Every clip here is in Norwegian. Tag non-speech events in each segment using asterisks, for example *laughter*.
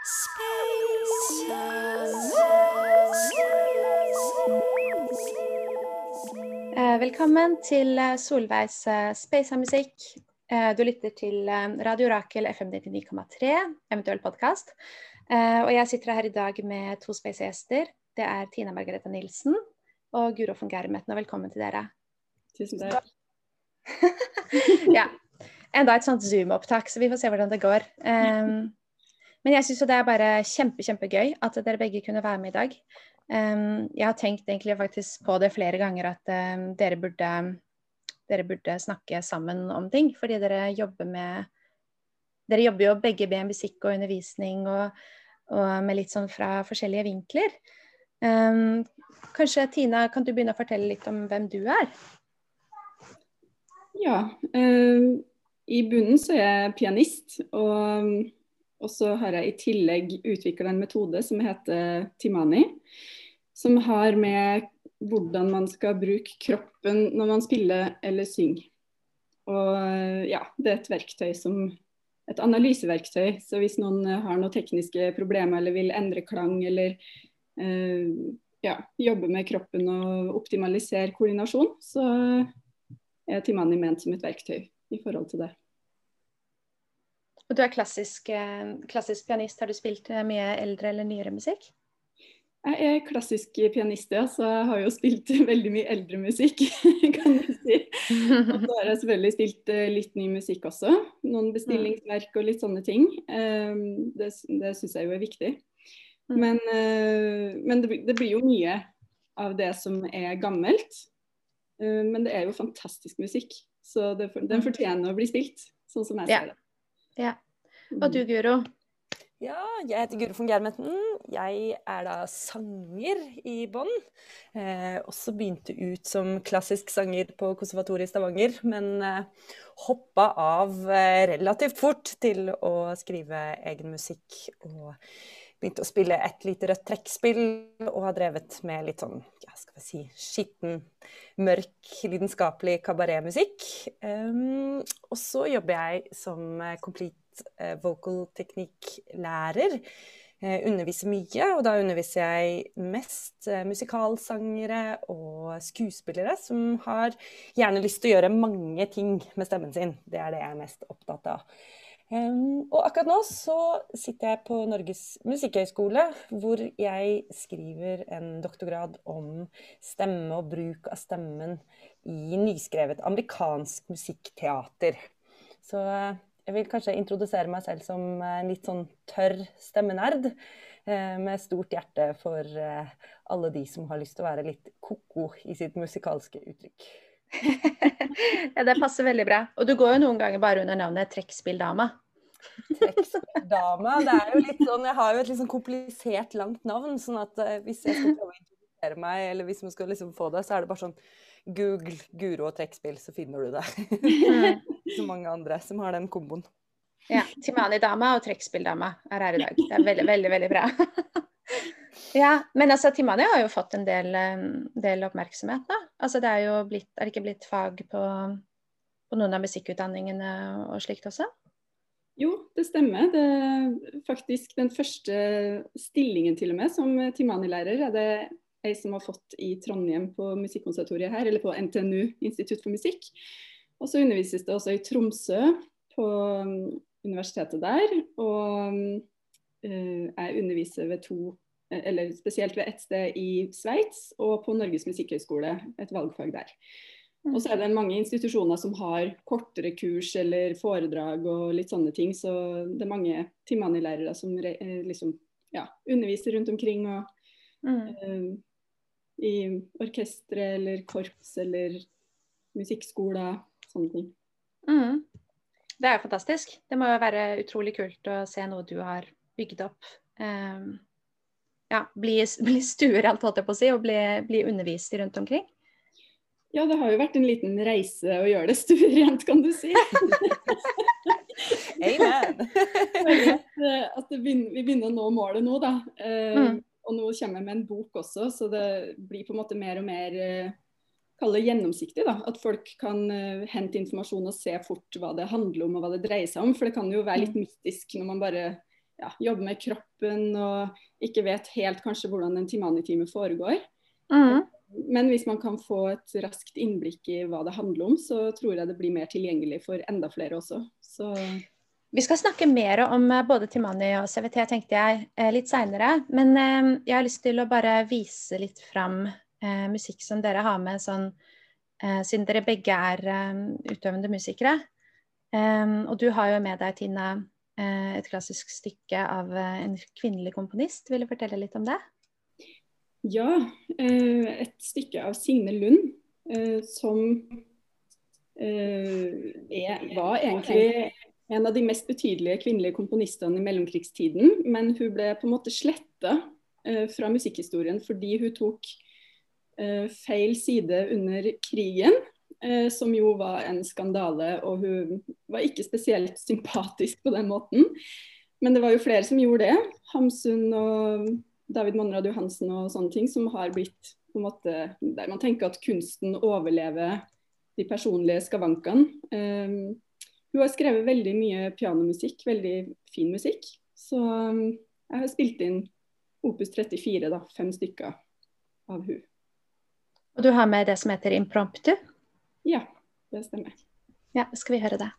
Eh, velkommen til eh, Solveigs eh, Space musikk. Du lytter til Radio Rakel FM 99,3, eventuell podkast. Og jeg sitter her i dag med to Space-gjester. Det er Tina Margareta Nilsen og Guro von Germethen. Og velkommen til dere. Tusen takk. *laughs* ja. Enda et sånt Zoom-opptak, så vi får se hvordan det går. Um, men jeg syns jo det er bare kjempe, kjempegøy at dere begge kunne være med i dag. Um, jeg har tenkt egentlig faktisk på det flere ganger at um, dere, burde, dere burde snakke sammen om ting. Fordi dere jobber med Dere jobber jo begge med musikk og undervisning og, og med litt sånn fra forskjellige vinkler. Um, kanskje Tina, kan du begynne å fortelle litt om hvem du er? Ja. I bunnen så er jeg pianist. Og, og så har jeg i tillegg utvikla en metode som heter Timani som har med hvordan man skal bruke kroppen når man spiller eller synger. Og ja, det er et verktøy som et analyseverktøy. Så hvis noen har noen tekniske problemer eller vil endre klang eller eh, ja, jobbe med kroppen og optimalisere koordinasjon, så er Timani ment som et verktøy i forhold til det. Og du er klassisk, eh, klassisk pianist. Har du spilt mye eldre eller nyere musikk? Jeg er klassisk pianist, ja, så jeg har jo spilt *laughs* veldig mye eldre musikk, *laughs* kan du si. Og så har jeg selvfølgelig spilt eh, litt ny musikk også. Noen mm. bestillingsverk og litt sånne ting. Ehm, det, det syns jeg jo er viktig. Mm. Men, eh, men det, det, blir jo mye av det som er gammelt. Eh, men det er jo fantastisk musikk, så det, den mm. fortjener å bli spilt, sånn som jeg ser det. Ja. Og du Guro? Ja, jeg heter Guro von Germenten. Jeg er da sanger i bånn. Eh, også begynte ut som klassisk sanger på Konservatoriet i Stavanger, men eh, hoppa av eh, relativt fort til å skrive egen musikk. Og begynte å spille et lite rødt trekkspill, og har drevet med litt sånn, ja, skal vi si, skitten, mørk, lidenskapelig kabaretmusikk. Um, og så jobber jeg som complete Eh, vocal teknikklærer. Eh, underviser mye, og da underviser jeg mest eh, musikalsangere og skuespillere som har gjerne lyst til å gjøre mange ting med stemmen sin. Det er det jeg er mest opptatt av. Um, og akkurat nå så sitter jeg på Norges musikkhøgskole, hvor jeg skriver en doktorgrad om stemme og bruk av stemmen i nyskrevet amerikansk musikkteater. Så jeg vil kanskje introdusere meg selv som en litt sånn tørr stemmenerd. Eh, med stort hjerte for eh, alle de som har lyst til å være litt ko-ko i sitt musikalske uttrykk. *laughs* ja, det passer veldig bra. Og du går jo noen ganger bare under navnet trekkspilldama. Trekkspilldama. Det er jo litt sånn Jeg har jo et litt sånn komplisert, langt navn. sånn at eh, hvis jeg skal prøve å introdusere meg, eller hvis man skal liksom få det, så er det bare sånn Google Guro og trekkspill, så finner du det. Mm. *laughs* så mange andre som har den komboen. Ja. Timani-dama og trekkspilldama er her i dag. Det er veldig, veldig, veldig bra. *laughs* ja, Men altså, Timani har jo fått en del, del oppmerksomhet, da. Altså, det er jo blitt, er det ikke blitt fag på, på noen av musikkutdanningene og slikt også? Jo, det stemmer. Det er faktisk den første stillingen til og med som Timani-lærer er det ei som har fått i Trondheim på Musikkonservatoriet her, eller på NTNU, Institutt for musikk. Og så undervises det også i Tromsø, på um, universitetet der. Og uh, jeg underviser ved to, eller spesielt ved ett sted i Sveits, og på Norges musikkhøgskole, et valgfag der. Mm. Og så er det mange institusjoner som har kortere kurs eller foredrag og litt sånne ting. Så det er mange Timani-lærere som re, liksom, ja, underviser rundt omkring. og mm. uh, i orkestre eller korps eller musikkskoler, sånne ting. Mm. Det er jo fantastisk. Det må jo være utrolig kult å se noe du har bygd opp. Um, ja, bli, bli stuerent, holdt jeg på å si, og bli, bli undervist rundt omkring. Ja, det har jo vært en liten reise å gjøre det stuerent, kan du si. *laughs* Amen. *laughs* at, at begynner, vi begynner å nå målet nå, da. Uh, mm. Og nå kommer jeg med en bok også, så det blir på en måte mer og mer eh, kalle gjennomsiktig. da, At folk kan uh, hente informasjon og se fort hva det handler om og hva det dreier seg om. For det kan jo være litt mm. mystisk når man bare ja, jobber med kroppen og ikke vet helt kanskje hvordan en Timani-time foregår. Mm. Men hvis man kan få et raskt innblikk i hva det handler om, så tror jeg det blir mer tilgjengelig for enda flere også. Så Vi skal snakke mer om eh, både Timani og CVT, tenkte jeg, eh, litt seinere. Men eh, jeg har lyst til å bare vise litt fram musikk som dere har med, sånn, siden dere begge er utøvende musikere. Og du har jo med deg, Tina, et klassisk stykke av en kvinnelig komponist. Vil du fortelle litt om det? Ja, et stykke av Signe Lund, som var egentlig en av de mest betydelige kvinnelige komponistene i mellomkrigstiden. Men hun ble på en måte sletta fra musikkhistorien fordi hun tok feil side under krigen eh, som jo var en skandale. Og hun var ikke spesielt sympatisk på den måten. Men det var jo flere som gjorde det. Hamsun og David Monrad Johansen og sånne ting som har blitt på en måte Der man tenker at kunsten overlever de personlige skavankene. Um, hun har skrevet veldig mye pianomusikk, veldig fin musikk. Så um, jeg har spilt inn Opus 34, da, fem stykker av hun. Og du har med det som heter impromptu? Ja, det stemmer. Ja, skal vi høre det.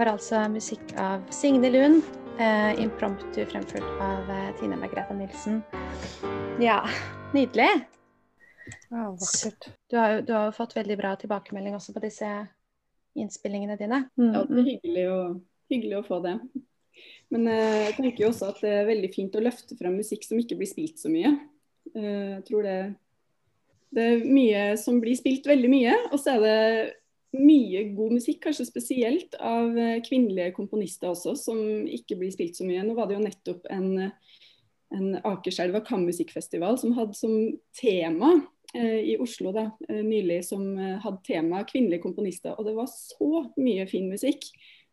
Var altså musikk av Signe Lund. Eh, impromptu fremført av eh, Tine Margrethe Nilsen. Ja, nydelig. Ja, vakkert. Du har, jo, du har jo fått veldig bra tilbakemelding også på disse innspillingene dine. Mm. Ja, det er hyggelig å, hyggelig å få det. Men eh, jeg tenker jo også at det er veldig fint å løfte frem musikk som ikke blir spilt så mye. Eh, jeg tror det, det er mye som blir spilt veldig mye, og så er det mye god musikk, kanskje spesielt av eh, kvinnelige komponister også, som ikke blir spilt så mye. Nå var det jo nettopp en, en Akerselva kammusikkfestival som hadde som tema eh, i Oslo da, eh, nylig, som eh, hadde tema kvinnelige komponister. Og det var så mye fin musikk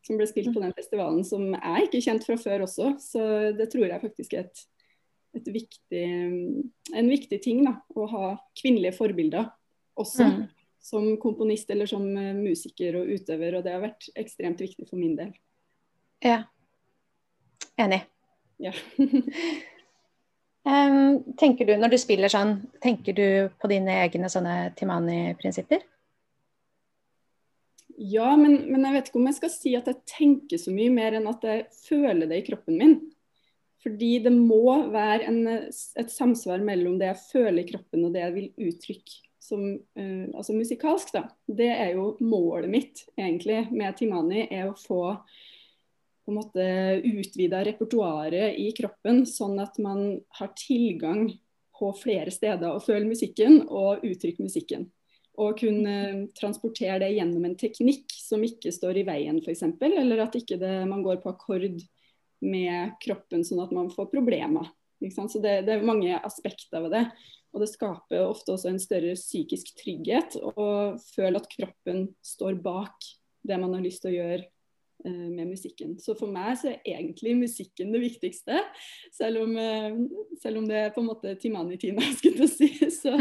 som ble spilt på den festivalen som jeg ikke kjent fra før også. Så det tror jeg faktisk er et, et viktig, en viktig ting, da, å ha kvinnelige forbilder også. Mm som komponist eller som eh, musiker og utøver, og det har vært ekstremt viktig for min del. Ja. Enig. Ja. *laughs* um, tenker du, når du spiller sånn, tenker du på dine egne sånne Timani-prinsipper? Ja, men, men, jeg vet ikke om jeg skal si at jeg tenker så mye mer enn at jeg føler det i kroppen min. Fordi det må være en, et samsvar mellom det jeg føler i kroppen og det jeg vil uttrykke som uh, altså musikalsk, da, det er jo målet mitt egentlig med Timani, er å få på en måte utvida repertoaret i kroppen, sånn at man har tilgang på flere steder å føle musikken og uttrykke musikken. Og kunne transportere det gjennom en teknikk som ikke står i veien, f.eks. Eller at ikke det, man går på akkord med kroppen sånn at man får problemer. Så det, det, er mange aspekter ved det. Og det skaper ofte også en større psykisk trygghet å føle at kroppen står bak det man har lyst til å gjøre eh, med musikken. Så for meg så er egentlig musikken det viktigste. Selv om, eh, selv om det er på en måte Timani-Tina, *laughs* skulle jeg si. Så,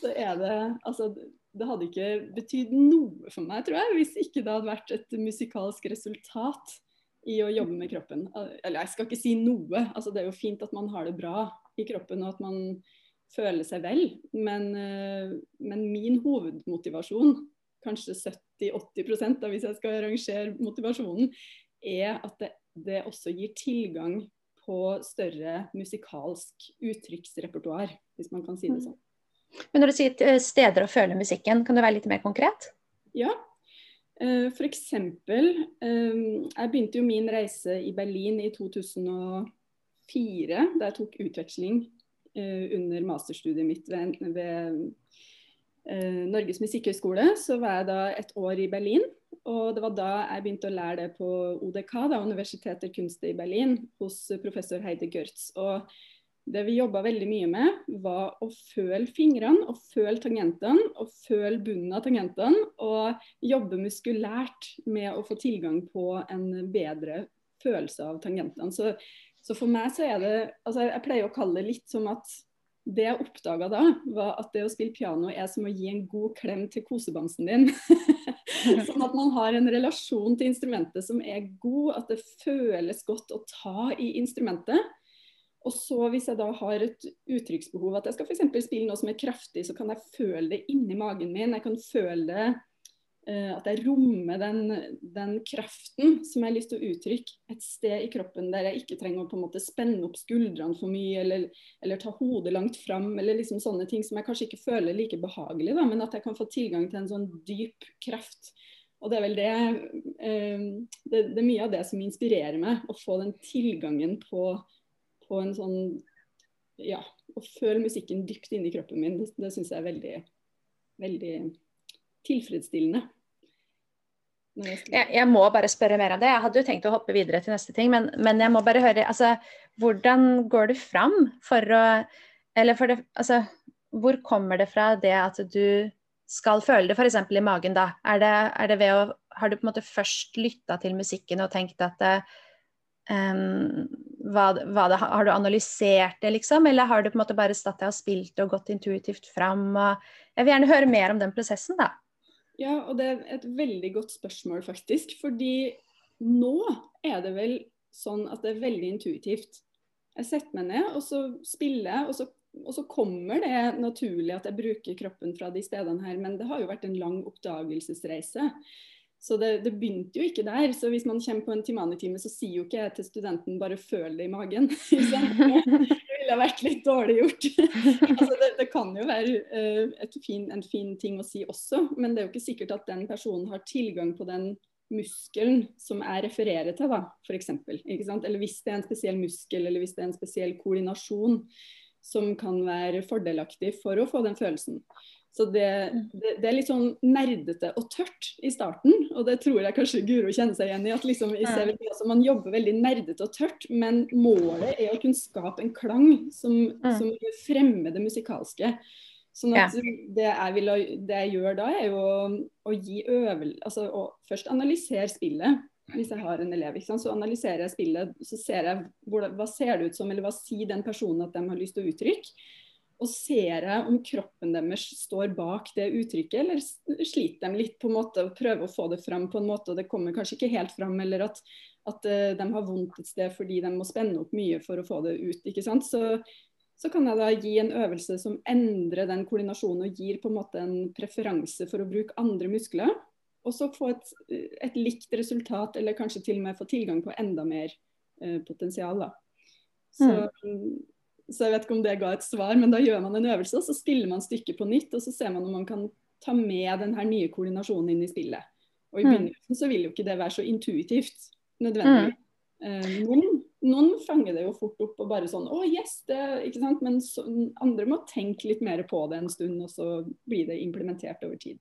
så, er det altså det hadde ikke betydd noe for meg, tror jeg, hvis ikke det hadde vært et musikalsk resultat i å jobbe med kroppen. Eller jeg skal ikke si noe, altså det er jo fint at man har det bra i kroppen og at man føler seg vel, men, eh, men min hovedmotivasjon, kanskje 70-80 da, hvis jeg skal rangere motivasjonen, er at det, det også gir tilgang på større musikalsk uttrykksrepertoar, hvis man kan si det mm. sånn. Men når du sier eh, steder å føle musikken, kan du være litt mer konkret? Ja, Eh, F.eks. Jeg begynte jo min reise i Berlin i 2004, da jeg tok utveksling under masterstudiet mitt ved, ved Norges musikkhøgskole. Så var jeg da et år i Berlin. Og det var da jeg begynte å lære det på ODK, da, Universitetet Kunst i Berlin, hos professor Heide Görtz. Og det vi jobba veldig mye med, var å føle fingrene og føle tangentene. Og føle bunnen av tangentene. Og jobbe muskulært med å få tilgang på en bedre følelse av tangentene. Så, så for meg så er det altså Jeg pleier å kalle det litt som at det jeg oppdaga da, var at det å spille piano er som å gi en god klem til kosebamsen din. *laughs* sånn at man har en relasjon til instrumentet som er god, at det føles godt å ta i instrumentet. Og så hvis jeg da har et uttrykksbehov, at jeg skal f.eks. spille noe som er kraftig, så kan jeg føle det inni magen min. Jeg kan føle det, at jeg rommer den, den, kraften som jeg har lyst til å uttrykke et sted i kroppen der jeg ikke trenger å på en måte spenne opp skuldrene for mye, eller, eller ta hodet langt fram, eller liksom sånne ting som jeg kanskje ikke føler like behagelig, da, men at jeg kan få tilgang til en sånn dyp kraft. Og det er vel det, uh, det, det er mye av det som inspirerer meg, å få den tilgangen på på en sånn Ja, å føle musikken dypt inni kroppen min, det, det syns jeg er veldig, veldig tilfredsstillende. Jeg, jeg, må bare spørre mer om det. Jeg hadde jo tenkt å hoppe videre til neste ting, men, men jeg må bare høre altså, Hvordan går du fram for å Eller for det Altså, hvor kommer det fra det at du skal føle det f.eks. i magen, da? Er det, er det, ved å Har du på en måte først lytta til musikken og tenkt at um, hva, hva det, har du analysert det, liksom? Eller har du på en måte bare stått deg og spilt og gått intuitivt fram? Og jeg vil gjerne høre mer om den prosessen, da. Ja, og det er et veldig godt spørsmål, faktisk. Fordi nå er det vel sånn at det er veldig intuitivt. Jeg setter meg ned, og så spiller jeg, og så, og så kommer det naturlig at jeg bruker kroppen fra de stedene her. Men det har jo vært en lang oppdagelsesreise. Så det, det, begynte jo ikke der. Så hvis man kommer på en Timani-time, så sier jo ikke jeg til studenten bare føl det i magen. *laughs* *laughs* ville vært litt dårlig gjort. *laughs* altså det, det, kan jo være uh, fin, en fin ting å si også, men det er jo ikke sikkert at den personen har tilgang på den muskelen som jeg refererer til, da, f.eks. Eller hvis det er en spesiell muskel, eller hvis det er en spesiell koordinasjon som kan være fordelaktig for å få den følelsen. Så det, mm. det, det, er litt sånn nerdete og tørt i starten, og det tror jeg kanskje Guro kjenner seg igjen i. at liksom i CVT, altså Man jobber veldig nerdete og tørt, men målet er å kunne skape en klang som, mm. som fremmer det musikalske. Sånn at det, jeg vil, det, jeg gjør da, er jo å, å gi øvel... Altså å først analysere spillet. Hvis jeg har en elev, så analyserer jeg spillet. Så ser jeg hvor, hva ser det ut som, eller hva sier den personen at de har lyst til å uttrykke. Og ser jeg om kroppen deres står bak det uttrykket, eller sliter de litt på en måte og prøver å få det fram på en måte, og det kommer kanskje ikke helt fram, eller at, at uh, de har vondt et sted fordi de må spenne opp mye for å få det ut. ikke sant? Så, så kan jeg da gi en øvelse som endrer den koordinasjonen og gir på en måte en preferanse for å bruke andre muskler. Og så få et, et likt resultat, eller kanskje til og med få tilgang på enda mer eh, potensial. da. Så mm så jeg vet ikke om det ga et svar, men da gjør man en øvelse, og så spiller man stykket på nytt, og så ser man om man kan ta med den her nye koordinasjonen inn i spillet. Og i mm. begynnelsen så vil jo ikke det være så intuitivt nødvendigvis. Mm. Eh, noen, noen, fanger det jo fort opp og bare sånn Å, yes! Det, ikke sant? Men så, andre må tenke litt mer på det en stund, og så blir det implementert over tid.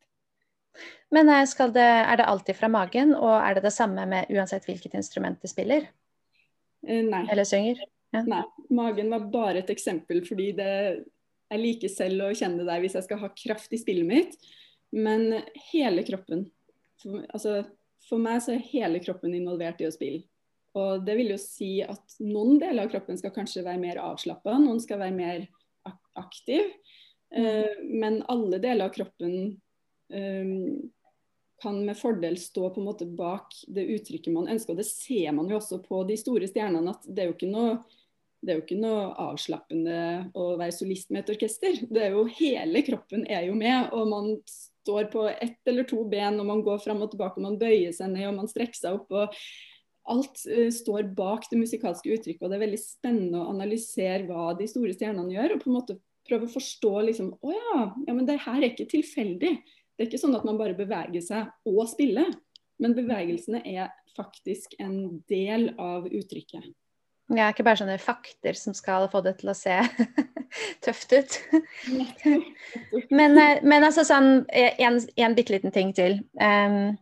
Men eh, det, er det alltid fra magen, og er det det samme med uansett hvilket instrument de spiller? Eh, nei. Eller synger? Ja. Nei. Magen var bare et eksempel, fordi det, jeg liker selv å kjenne det der hvis jeg skal ha kraft i spillet mitt. Men hele kroppen for, altså, for meg så er hele kroppen involvert i å spille. Og det vil jo si at noen deler av kroppen skal kanskje være mer avslappa, noen skal være mer ak aktiv. Uh, men alle deler av kroppen um, kan med fordel stå på en måte bak det uttrykket man ønsker. Og det ser man jo også på de store stjernene, at det er jo ikke noe, det er jo ikke noe avslappende å være solist med et orkester. Det er jo Hele kroppen er jo med, og man står på ett eller to ben, og man går fram og tilbake, og man bøyer seg ned, og man strekker seg opp. og Alt uh, står bak det musikalske uttrykket, og det er veldig spennende å analysere hva de store stjernene gjør. og på en måte prøve å forstå liksom, å ja, ja, men det her er ikke tilfeldig. Det er ikke sånn at man bare beveger seg og spiller, men bevegelsene er faktisk en del av uttrykket. Er ikke bare sånne fakter som skal få det til å se *laughs* tøft ut. *laughs* men, eh, men, altså sånn, eh, en, en bitte liten ting til. Um,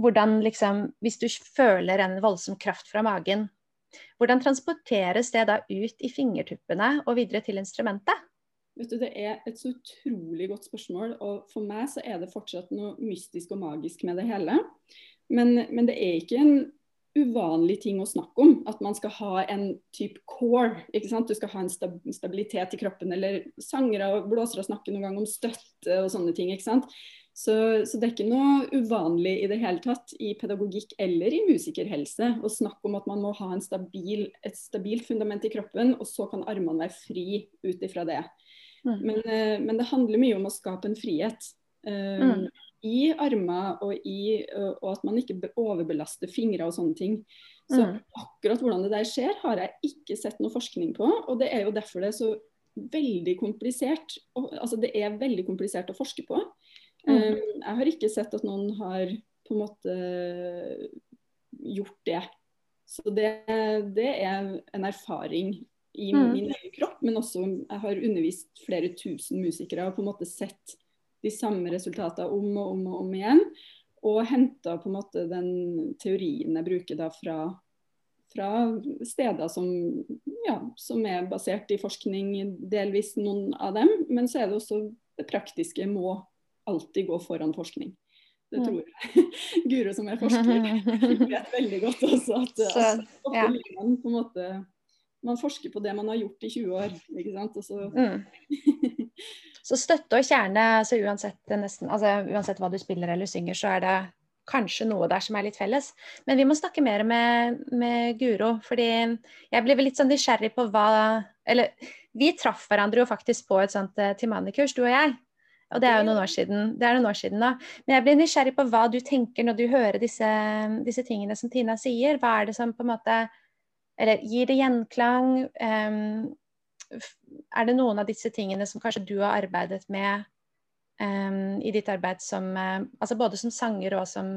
hvordan liksom, Hvis du føler en voldsom kraft fra magen, hvordan transporteres det da ut i fingertuppene og videre til instrumentet? Vet du, Det er et så utrolig godt spørsmål, og for meg så er det fortsatt noe mystisk og magisk med det hele. Men, men det er ikke en uvanlig ting å snakke om. At man skal ha en type core. ikke sant? Du skal ha en stabilitet i kroppen. Eller sangere og blåsere snakker noen gang om støtte og sånne ting. ikke sant? Så, så, det er ikke noe uvanlig i det hele tatt i pedagogikk eller i musikerhelse å snakke om at man må ha stabil, et stabilt fundament i kroppen, og så kan armene være fri ut ifra det. Mm. Men, eh, men, det handler mye om å skape en frihet. Um, mm i armer og, i, og at man ikke overbelaster fingre og sånne ting. Så mm. akkurat hvordan det der skjer, har jeg ikke sett noe forskning på. Og det er jo derfor det er så veldig komplisert. altså det er veldig komplisert å forske på. Mm. Um, jeg har ikke sett at noen har på en måte gjort det. Så det, det er en erfaring i mm. min egen kropp, men også jeg har undervist flere tusen musikere og på en måte sett de samme resultatene om og om og om igjen. Og henta på en måte den teorien jeg bruker da fra, fra steder som, ja, som, er basert i forskning, delvis noen av dem. Men så er det også det praktiske må alltid gå foran forskning. Det tror jeg. *laughs* Guro som er forsker *laughs* vet veldig godt også at, så, at ja. man på en måte man forsker på det man har gjort i 20 år. ikke sant? Og så mm. *laughs* Så støtte og kjerne, så uansett, nesten, altså uansett, hva du spiller eller synger, så er det kanskje noe der som er litt felles. Men vi må snakke mer med, med Guro, fordi jeg ble litt sånn nysgjerrig på hva Eller vi traff hverandre jo faktisk på et sånt uh, Timani-kurs, du og jeg. Og det er jo noen år siden, det er noen år siden da. Men jeg blir nysgjerrig på hva du tenker når du hører disse, disse tingene som Tina sier. Hva er det som på en måte Eller gir det gjenklang? Um, er det noen av disse tingene som kanskje du har arbeidet med um, i ditt arbeid som uh, altså både som sanger og som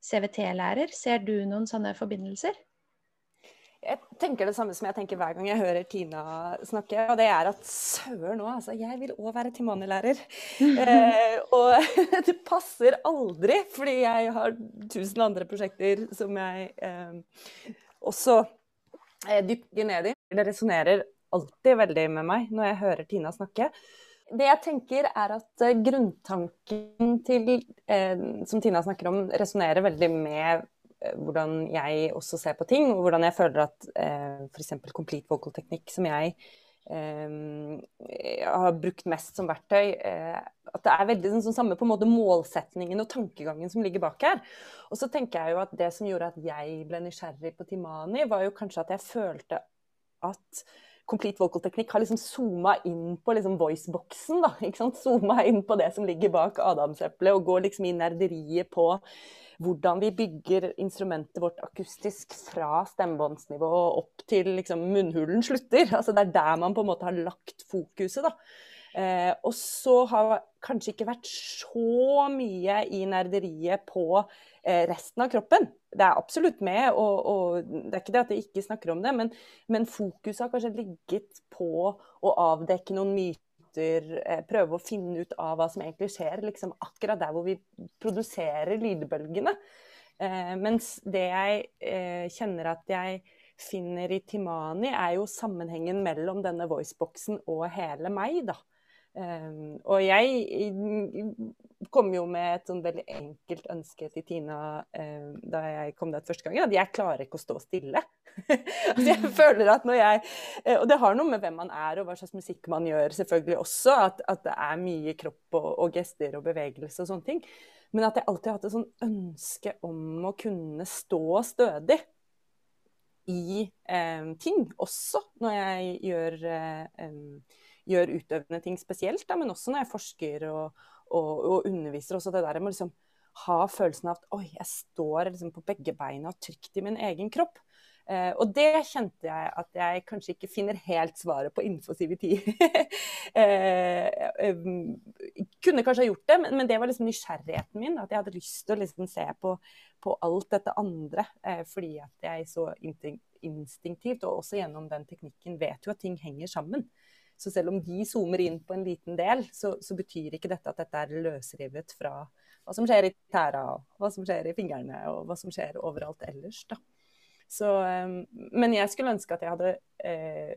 CVT-lærer? Ser du noen sånne forbindelser? Jeg tenker det samme som jeg tenker hver gang jeg hører Tina snakke, og det er at søren òg, altså. Jeg vil òg være Timani-lærer. eh, *laughs* og *laughs* det passer aldri, fordi jeg har tusen andre prosjekter som jeg eh, også eh, dykker ned i. Det resonnerer alltid veldig med meg når jeg hører Tina snakke. Det jeg tenker er at uh, grunntanken til, eh, som Tina snakker om, resonnerer veldig med eh, hvordan jeg også ser på ting, og hvordan jeg føler at eh, f.eks. complete vocal teknikk, som jeg eh, har brukt mest som verktøy, eh, at det er veldig den sånn samme på en måte målsetningen og tankegangen som ligger bak her. Og så tenker jeg jo at det som gjorde at jeg ble nysgjerrig på Timani, var jo kanskje at jeg følte at Complete Vocal-teknikk har liksom zooma inn på liksom voiceboxen. da, ikke sant? Zooma inn på det som ligger bak adamseplet, og går liksom i nerderiet på hvordan vi bygger instrumentet vårt akustisk fra stemmebåndsnivå opp til liksom munnhulen slutter. Altså Det er der man på en måte har lagt fokuset. da. Eh, og så har kanskje ikke vært så mye i nerderiet på eh, resten av kroppen. Det er absolutt med, og, og, det er ikke det at jeg ikke snakker om det, men, men fokuset har kanskje ligget på å avdekke noen myter, eh, prøve å finne ut av hva som egentlig skjer, liksom akkurat der hvor vi produserer lydbølgene. Eh, mens det jeg eh, kjenner at jeg finner i Timani, er jo sammenhengen mellom denne voiceboxen og hele meg, da. Um, og jeg kom jo med et sånn veldig enkelt ønske til Tina um, da jeg kom dit første gangen, at jeg klarer ikke å stå stille. *laughs* altså jeg føler at når jeg eh, Og det har noe med hvem man er og hva slags musikk man gjør, selvfølgelig også, at, at det er mye kropp og, og, gester og bevegelse og sånne ting. Men at jeg alltid har hatt et sånn ønske om å kunne stå stødig i um, ting, også når jeg gjør uh, gjør utøvende ting spesielt, da, men også når jeg forsker og, og, og underviser. Også det der med liksom ha følelsen av at oi, jeg står liksom på begge beina trygt i min egen kropp. Eh, og det kjente jeg at jeg kanskje ikke finner helt svaret på innenfor CVT. *laughs* eh, eh, kunne kanskje ha gjort det, men, men, det var liksom nysgjerrigheten min. At jeg hadde lyst til å liksom se på, på, alt dette andre. Eh, fordi at jeg så instinktivt, og også gjennom den teknikken, vet jo at ting henger sammen. Så selv om de zoomer inn på en liten del, så, så betyr ikke dette at dette er løsrivet fra hva som skjer i tæra, hva som skjer i fingrene, og hva som skjer overalt ellers. da. Så, um, men jeg skulle ønske at jeg hadde eh,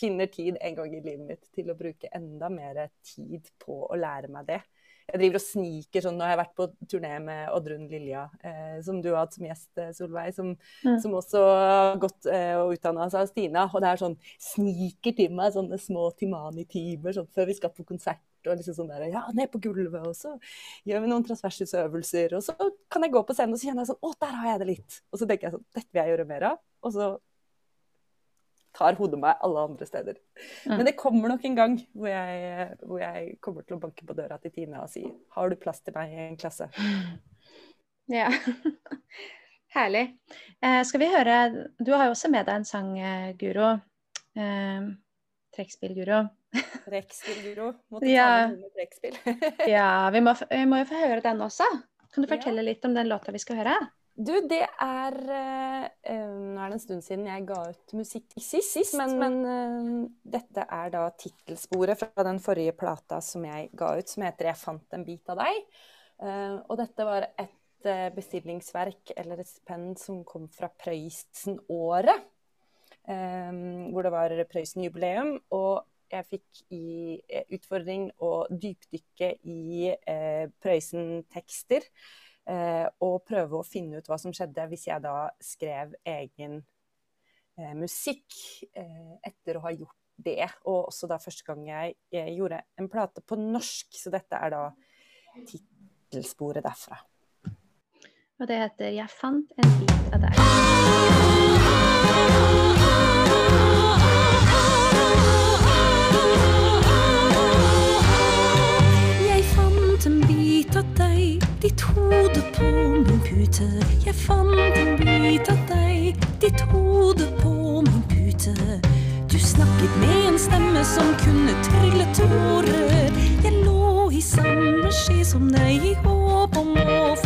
finner tid en gang i livet mitt til å bruke enda mer tid på å lære meg det jeg driver og sniker sånn Nå har jeg vært på turné med Oddrun Lilja, eh, som du har hatt som gjest, eh, Solveig, som, mm. som også har gått eh, og utdanna seg av Stina. Og det er sånn sniker til meg sånne små Timani-timer sånn, før vi skal på konsert. Og liksom sånn der, ja, ned på gulvet, og så gjør vi noen transversusøvelser. Og så kan jeg gå på scenen og så kjenner jeg sånn Å, der har jeg det litt. Og så tenker jeg sånn Dette vil jeg gjøre mer av. Og så tar hodet meg alle andre steder. Mm. Men det kommer nok en gang hvor jeg, hvor jeg, kommer til å banke på døra til Tina og si har du plass til meg i en klasse? Ja. *laughs* Herlig. Eh, skal vi høre Du har jo også med deg en sang, eh, Guro. Eh, Trekkspill-Guro. *laughs* Trekkspill-Guro. Måtte ja. ta med trekkspill. *laughs* ja, vi må, vi må, jo få høre den også. Kan du fortelle ja. litt om den låta vi skal høre? Du, det er uh, Nå er det en stund siden jeg ga ut musikk sist, sist men, men uh, dette er da tittelsporet fra den forrige plata som jeg ga ut, som heter 'Jeg fant en bit av deg'. Uh, og dette var et bestillingsverk, eller et stipend, som kom fra Prøysen-året. hvor det var Prøysen-jubileum. Og jeg fikk i utfordring å dypdykke i Prøysen-tekster og prøve å finne ut hva som skjedde hvis jeg da skrev egen eh, musikk eh, etter å ha gjort det. Og også da første gang jeg, jeg, gjorde en plate på norsk, så dette er da tittelsporet derfra. Og det heter 'Jeg fant en bit av deg'. Pute. Jeg fant en bit av deg, ditt hode på min pute. Du snakket med en stemme som kunne trylle tårer. Jeg lå i samme skje som deg i håp om å få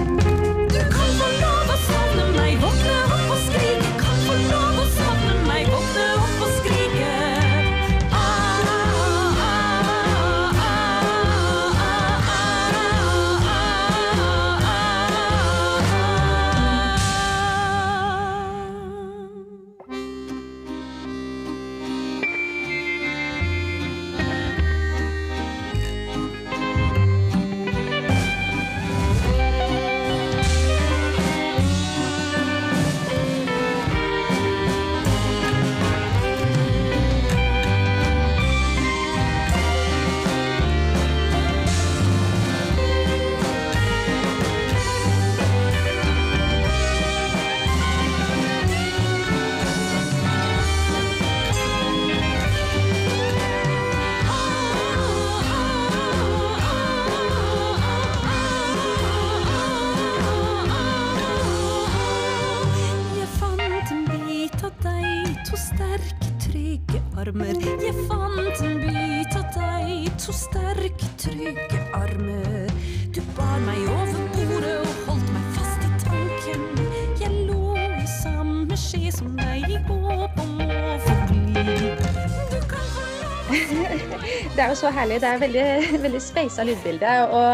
Det er jo så herlig. Det er veldig, *laughs* veldig speisa lydbilde. Og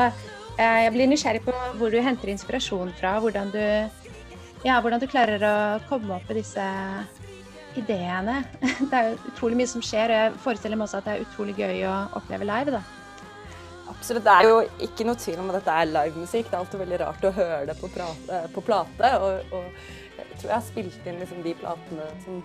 eh, jeg blir nysgjerrig på hvor du henter inspirasjon fra. Hvordan du, ja, hvordan du klarer å komme opp med disse ideene. *laughs* Det er jo utrolig mye som skjer. og Jeg forestiller meg også at det er utrolig gøy å oppleve live. da. Absolutt. Det er jo ikke noe tvil om at dette er livemusikk. Det er alltid veldig rart å høre det på, prate, på plate. Og, og, jeg tror jeg har spilt inn liksom de platene som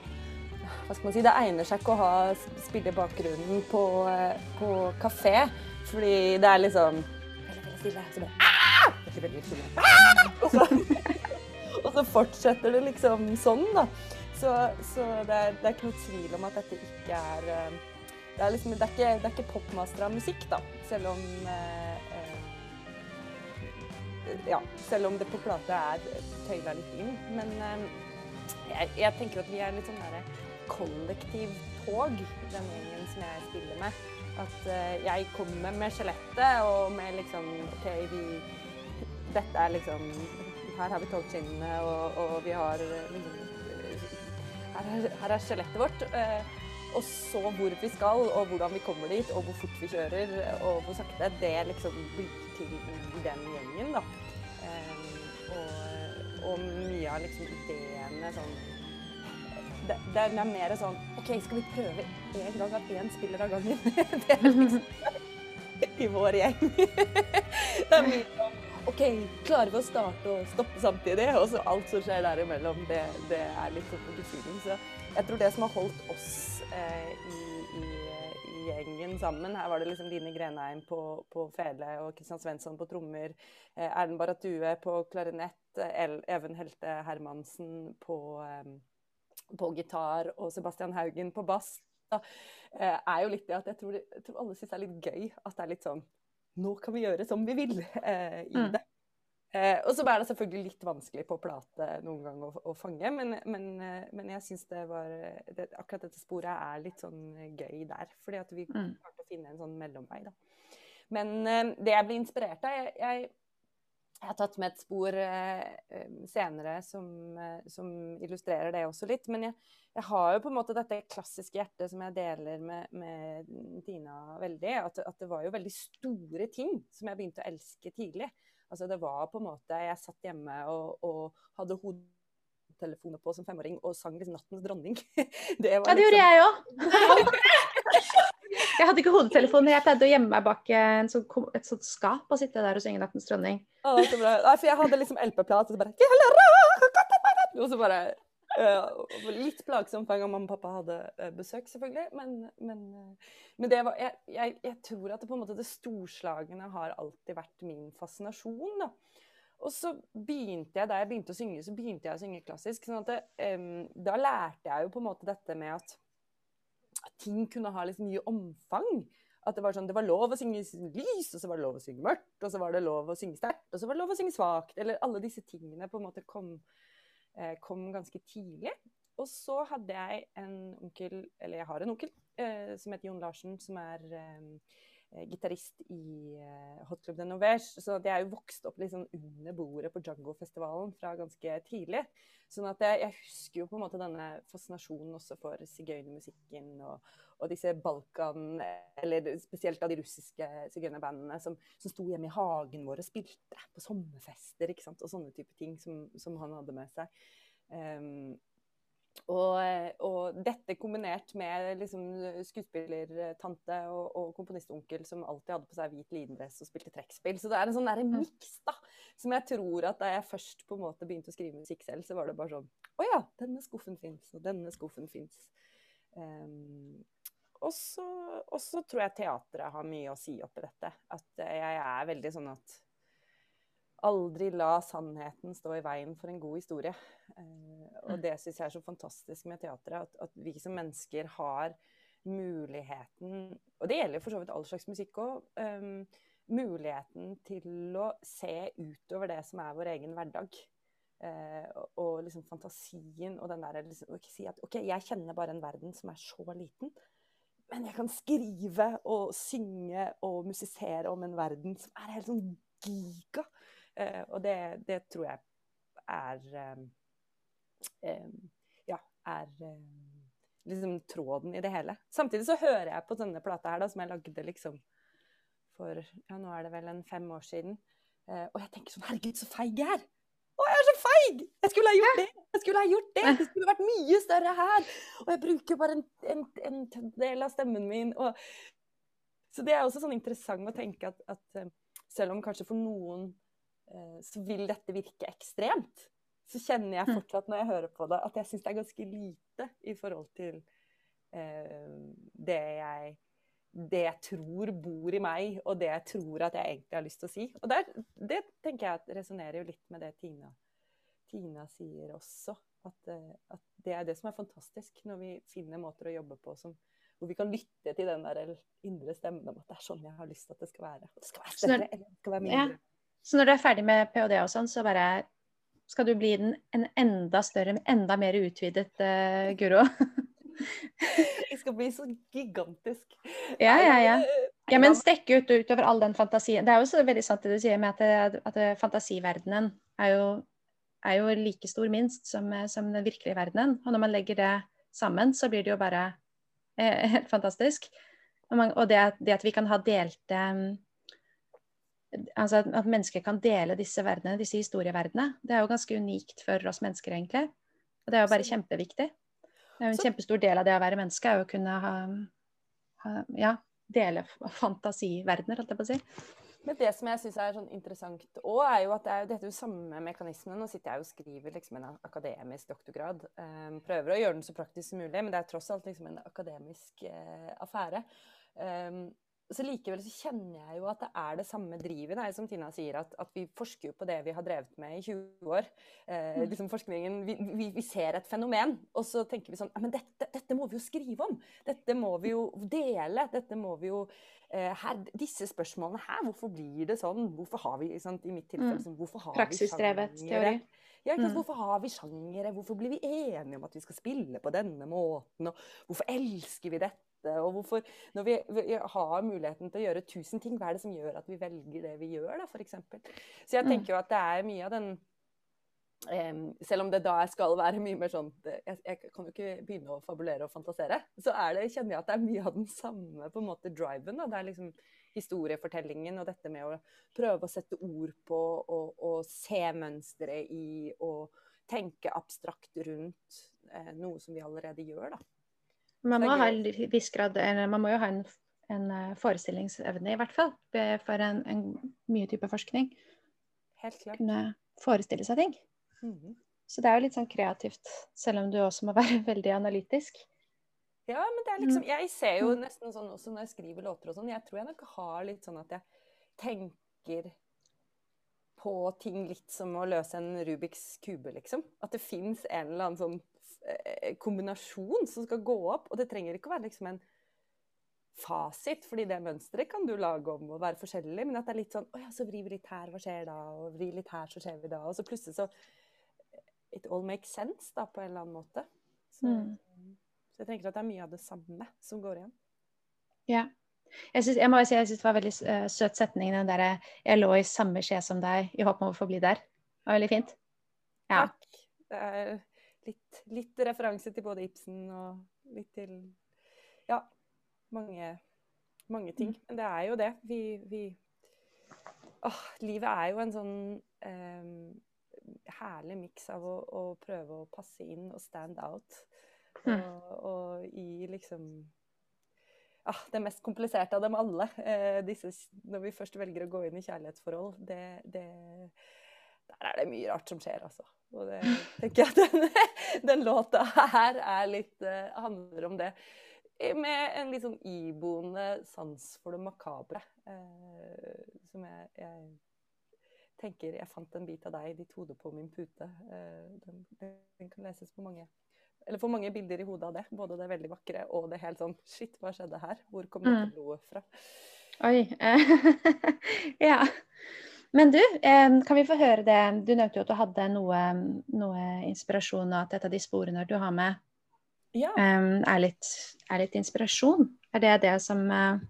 hva skal man si, Det egner seg ikke å ha spille bakgrunnen på, eh, på kafé, fordi det er liksom veldig, veldig stille. Så bare, «Ah!» veldig, veldig stille. «Ah!» Og så, *laughs* og så fortsetter det liksom sånn, da. Så, så det, er, det er ikke noe tvil om at dette ikke er eh, det er, liksom, det er ikke, ikke popmastra musikk, da. Selv om eh, Ja, selv om det på plate er tøyla litt inn. Men jeg, jeg tenker at vi er litt sånn derre kollektivtog, den gjengen som jeg spiller med. At eh, jeg kommer med skjelettet og med liksom OK, vi Dette er liksom Her har vi togskinnene, og, og vi har liksom, her er, skjelettet vårt. eh, og så hvor vi skal, og hvordan vi kommer dit, og hvor fort vi kjører, og hvor sakte. Det liksom blir til i den gjengen, da. Og, og, mye av liksom ideene sånn det, det, er, er mer sånn OK, skal vi prøve én gang at én spiller av gangen? *laughs* det er liksom i vår gjeng. *laughs* det er mye sånn OK, klarer vi å starte og stoppe samtidig? Og så alt som skjer der imellom, det, det er litt sånn betydning. Så jeg tror det som har holdt oss eh, i, i, gjengen sammen Her var det liksom Line Grenheim på, på fele og Kristian Svensson på trommer. Eh, Erlend Baratue på klarinett. Even Helte Hermansen på, eh, på gitar og Sebastian Haugen på bass. Da, eh, er jo litt det at jeg tror, jeg tror alle syns det er litt gøy at det er litt sånn nå kan vi gjøre som vi vil eh, i det. Eh, og så er det selvfølgelig litt vanskelig på plate noen gang å, å fange, men, men, eh, men jeg syns det var det, Akkurat dette sporet er litt sånn gøy der, fordi at vi mm. klarte å finne en sånn mellomvei, da. Men eh, det jeg ble inspirert av jeg, jeg, jeg, har tatt med et spor eh, senere som, som, illustrerer det også litt, men jeg, jeg har jo på en måte dette klassiske hjertet som jeg deler med, med Tina veldig. At, at, det var jo veldig store ting som jeg begynte å elske tidlig. Altså det var på en måte Jeg satt hjemme og, og hadde hodetelefoner på som femåring og sang liksom 'Nattens dronning'. *laughs* Det ja, det liksom... *laughs* *laughs* gjorde jeg òg. Jeg hadde ikke hodetelefon, jeg pleide å gjemme meg bak sånn, et sånt skap og sitte der og synge 'Nattens dronning'. Å, så bra. Nei, for jeg hadde liksom LP-plat, og så bare Og så bare Uh, litt plagsomt hver gang mamma og pappa hadde uh, besøk, selvfølgelig. Men, men, uh, men det var, jeg, jeg, jeg, tror at det, på en måte, det storslagne har alltid vært min fascinasjon. Da. Og så begynte jeg, da jeg begynte å synge, så begynte jeg å synge klassisk. sånn at det, um, Da lærte jeg jo på en måte dette med at, at ting kunne ha litt mye omfang. At det var sånn, det var lov å synge lys, og så var det lov å synge mørkt, og så var det lov å synge sterkt, og så var det lov å synge svakt. Eller alle disse tingene på en måte kom Eh, kom ganske tidlig. Og så hadde jeg en onkel, eller jeg har en onkel, eh, som heter Jon Larsen, som er eh, gitarist i eh, Hot Club de Novage. Så jeg er jo vokst opp liksom under bordet på Django-festivalen fra ganske tidlig. Sånn jeg, jeg, husker jo på en måte denne fascinasjonen også for sigøynermusikken og, og, disse Balkan, eller spesielt av de russiske sigøynerbandene som, som sto hjemme i hagen vår og spilte på sommerfester ikke sant? og sånne type ting som, som han hadde med seg. Um, og, og, dette kombinert med liksom skuespillertante og, og komponistonkel som alltid hadde på seg hvit lindress og spilte trekkspill. Så det er en sånn miks da, som jeg tror at da jeg først på en måte begynte å skrive musikk selv, så var det bare sånn Å ja, denne skuffen fins, og denne skuffen fins. Um, og så tror jeg teatret har mye å si oppi dette. At jeg er veldig sånn at Aldri la sannheten stå i veien for en god historie. Eh, og mm. det syns jeg er så fantastisk med teatret. At, at, vi som mennesker har muligheten Og det gjelder for så vidt all slags musikk òg. Um, ehm, muligheten til å se utover det som er vår egen hverdag. Uh, og, liksom fantasien og den der liksom, Si at OK, jeg kjenner bare en verden som er så liten. men jeg kan skrive og synge og musisere om en verden som er helt sånn giga. Eh, og det, det, tror jeg er eh, eh, Ja, er liksom tråden i det hele. Samtidig så hører jeg på denne plata her, da, som jeg lagde liksom for ja, nå er det vel en fem år siden. Og jeg tenker sånn Herregud, så feig jeg er! Å, jeg er så feig! Jeg skulle ha gjort det! Jeg skulle ha gjort det! Det skulle vært mye større her! Og jeg bruker bare en, en, en del av stemmen min. Og... Så det er også sånn interessant å tenke at, at selv om kanskje for noen så vil dette virke ekstremt, så kjenner jeg mm. fortsatt når jeg hører på det, at jeg syns det er ganske lite i forhold til eh, det jeg det jeg tror bor i meg, og det jeg tror at jeg egentlig har lyst til å si. Og der, det tenker jeg at resonnerer jo litt med det Tina, Tina sier også. At, eh, at, det er det som er fantastisk, når vi finner måter å jobbe på som, hvor vi kan lytte til den der indre stemmen om at det er sånn jeg har lyst til at det skal være. Det skal være større, eller det skal være mindre. Ja. Så når du er ferdig med ph.d. og sånn, så bare skal du bli den, en enda større, enda mer utvidet uh, Guro? *laughs* Jeg skal bli så gigantisk. Ja, ja, ja. Ja, men stekke ut utover all den fantasien. Det er jo så veldig sant det du sier med at, at fantasiverdenen er jo, er jo, like stor minst som, som, den virkelige verdenen. Og når man legger det sammen, så blir det jo bare eh, *laughs* helt fantastisk. Og, man, og det, det, at vi kan ha delte Altså at mennesker kan dele disse verdenene, disse historieverdenene, det er jo ganske unikt for oss mennesker, egentlig. Og det er jo bare kjempeviktig. Det er jo en kjempestor del av det å være menneske, er å kunne ha, ha ja, dele fantasiverdener, holdt jeg på å si. Men det som jeg syns er sånn interessant òg, er jo at det er, dette er jo samme mekanisme. Nå sitter jeg og skriver liksom en akademisk doktorgrad. Um, prøver å gjøre den så praktisk som mulig, men det er tross alt liksom en akademisk uh, affære. Um, så likevel så kjenner jeg jo at det er det samme drivet, som Tina sier, at, at, vi forsker jo på det vi har drevet med i 20 år. Eh, mm. liksom forskningen, vi, vi, vi, ser et fenomen, og så tenker vi sånn Men dette, dette, må vi jo skrive om! Dette må vi jo dele! Dette må vi jo eh, her, Disse spørsmålene her, hvorfor blir det sånn? Hvorfor har vi sant, I mitt tilfelle, sånn, hvorfor har Praksisdrevet teori. Ja, mm. Hvorfor har vi sjangere? Hvorfor blir vi enige om at vi skal spille på denne måten? Og hvorfor elsker vi dette? Dette? Og hvorfor, når vi, vi, har muligheten til å gjøre tusen ting, hva er det som gjør at vi velger det vi gjør, da, f.eks.? Så jeg mm. tenker jo at det er mye av den um, selv om det da skal være mye mer sånn jeg, jeg, kan jo ikke begynne å fabulere og fantasere. Så det, kjenner jeg at det er mye av den samme på en måte driven. Da. Det er liksom historiefortellingen og dette med å prøve å sette ord på og, og se mønstre i og tenke abstrakt rundt eh, noe som vi allerede gjør. da. Man må, ha grad, man må jo ha en, en, eh, forestillingsevne, i hvert fall, for en, en mye type forskning. Helt klart. Kunne forestille seg ting. Mm -hmm. Så det er jo litt sånn kreativt, selv om du også må *laughs* være veldig analytisk. Ja, men det er liksom mm. Jeg ser jo nesten sånn også når jeg skriver låter og sånn, jeg tror jeg nok har litt sånn at jeg tenker på ting litt som å løse en Rubiks kube, liksom. At det fins en eller annen sånn kombinasjon som skal gå opp. Og det trenger ikke å være liksom en fasit, fordi det mønsteret kan du lage om og være forskjellig. Men at det er litt sånn Å ja, så vrir vi litt her, hva skjer da? Og vrir litt her, så skjer vi da. Og så plutselig så It all makes sense, da, på en eller annen måte. Så, mm. så jeg tenker at det er mye av det samme som går igjen. Ja. Jeg, synes, jeg må si jeg syns det var veldig uh, søt setning, den derre 'Jeg lå i samme skje som deg i håp om å få bli der'. Det var veldig fint. Ja. Takk. Det er litt, litt referanse til både Ibsen og litt til Ja, mange, mange ting. Mm. Men det er jo det. Vi, vi åh, Livet er jo en sånn eh, herlig miks av å, å, prøve å passe inn og stand out. Mm. Og, og i liksom ah, det mest kompliserte av dem alle. Eh, disse, når vi først velger å gå inn i kjærlighetsforhold, det, det, der er det mye rart som skjer, altså. Og det tenker jeg at den, *laughs* den låta her er litt, uh, handler om det. Med en litt sånn iboende sans for det makabre. Uh, som jeg, jeg, tenker Jeg fant en bit av deg, i ditt hode på min pute. Uh, den, den, kan leses på mange eller får mange bilder i hodet av det. Både det veldig vakre og det helt sånn Shit, hva skjedde her? Hvor kom dette mm. blodet fra? Oi. *laughs* ja. Men du, kan vi få høre det Du nevnte jo at du hadde noe, noe inspirasjon, og at et av de sporene du har med, ja. er, litt, er, litt, inspirasjon. Er det det som eh,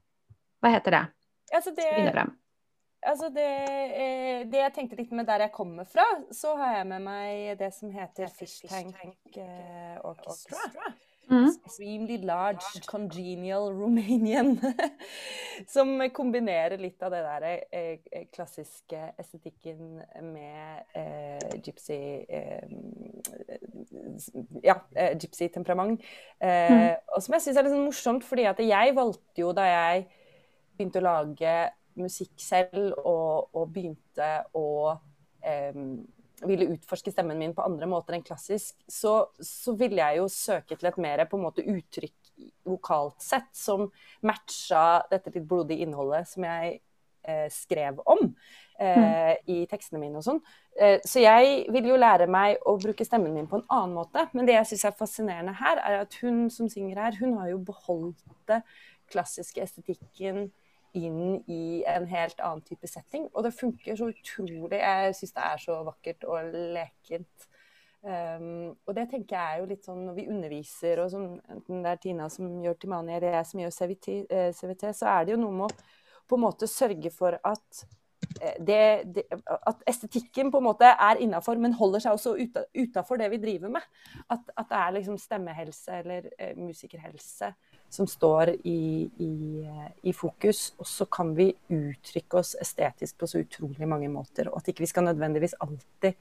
Hva heter det? Altså det, frem. altså det, eh, det jeg tenkte litt med der jeg kommer fra, så har jeg med meg det som heter Fish Tank eh, Orchestra. Mm. Extremely large, congenial Romanian. *laughs* som kombinerer litt av det der eh, eh, klassiske estetikken med eh, gypsy eh, Ja, eh, gypsy-temperament. Eh, Mm. Og som jeg syns er litt sånn morsomt, fordi at jeg valgte jo da jeg begynte å lage musikk selv og, og begynte å ville utforske stemmen min på andre måter enn klassisk, så, så ville jeg jo søke til et mer på en måte uttrykk vokalt sett som matcha dette litt blodige innholdet som jeg eh, skrev om eh, i tekstene mine og sånn. Eh, så jeg vil jo lære meg å bruke stemmen min på en annen måte. Men det jeg syns er fascinerende her, er at hun som synger her, hun har jo beholdt det klassiske estetikken inn i en helt annen type setting. Og det funker så utrolig. Jeg syns det er så vakkert og lekent. Um, og det tenker jeg er jo litt sånn når vi underviser, og som, enten det er Tina som gjør Timani eller jeg som gjør CVT, eh, CVT, så er det jo noe med å på en måte sørge for at eh, det, det, at estetikken på en måte er innafor, men holder seg også utafor det vi driver med. At, at, det er liksom stemmehelse eller eh, musikerhelse som står i, i, i, fokus. Og så kan vi uttrykke oss estetisk på så utrolig mange måter. Og at ikke vi skal nødvendigvis alltid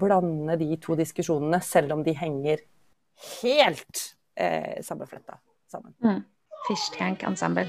blande de to diskusjonene, selv om de henger helt eh, sammenfletta sammen. Mm. Fish Ensemble.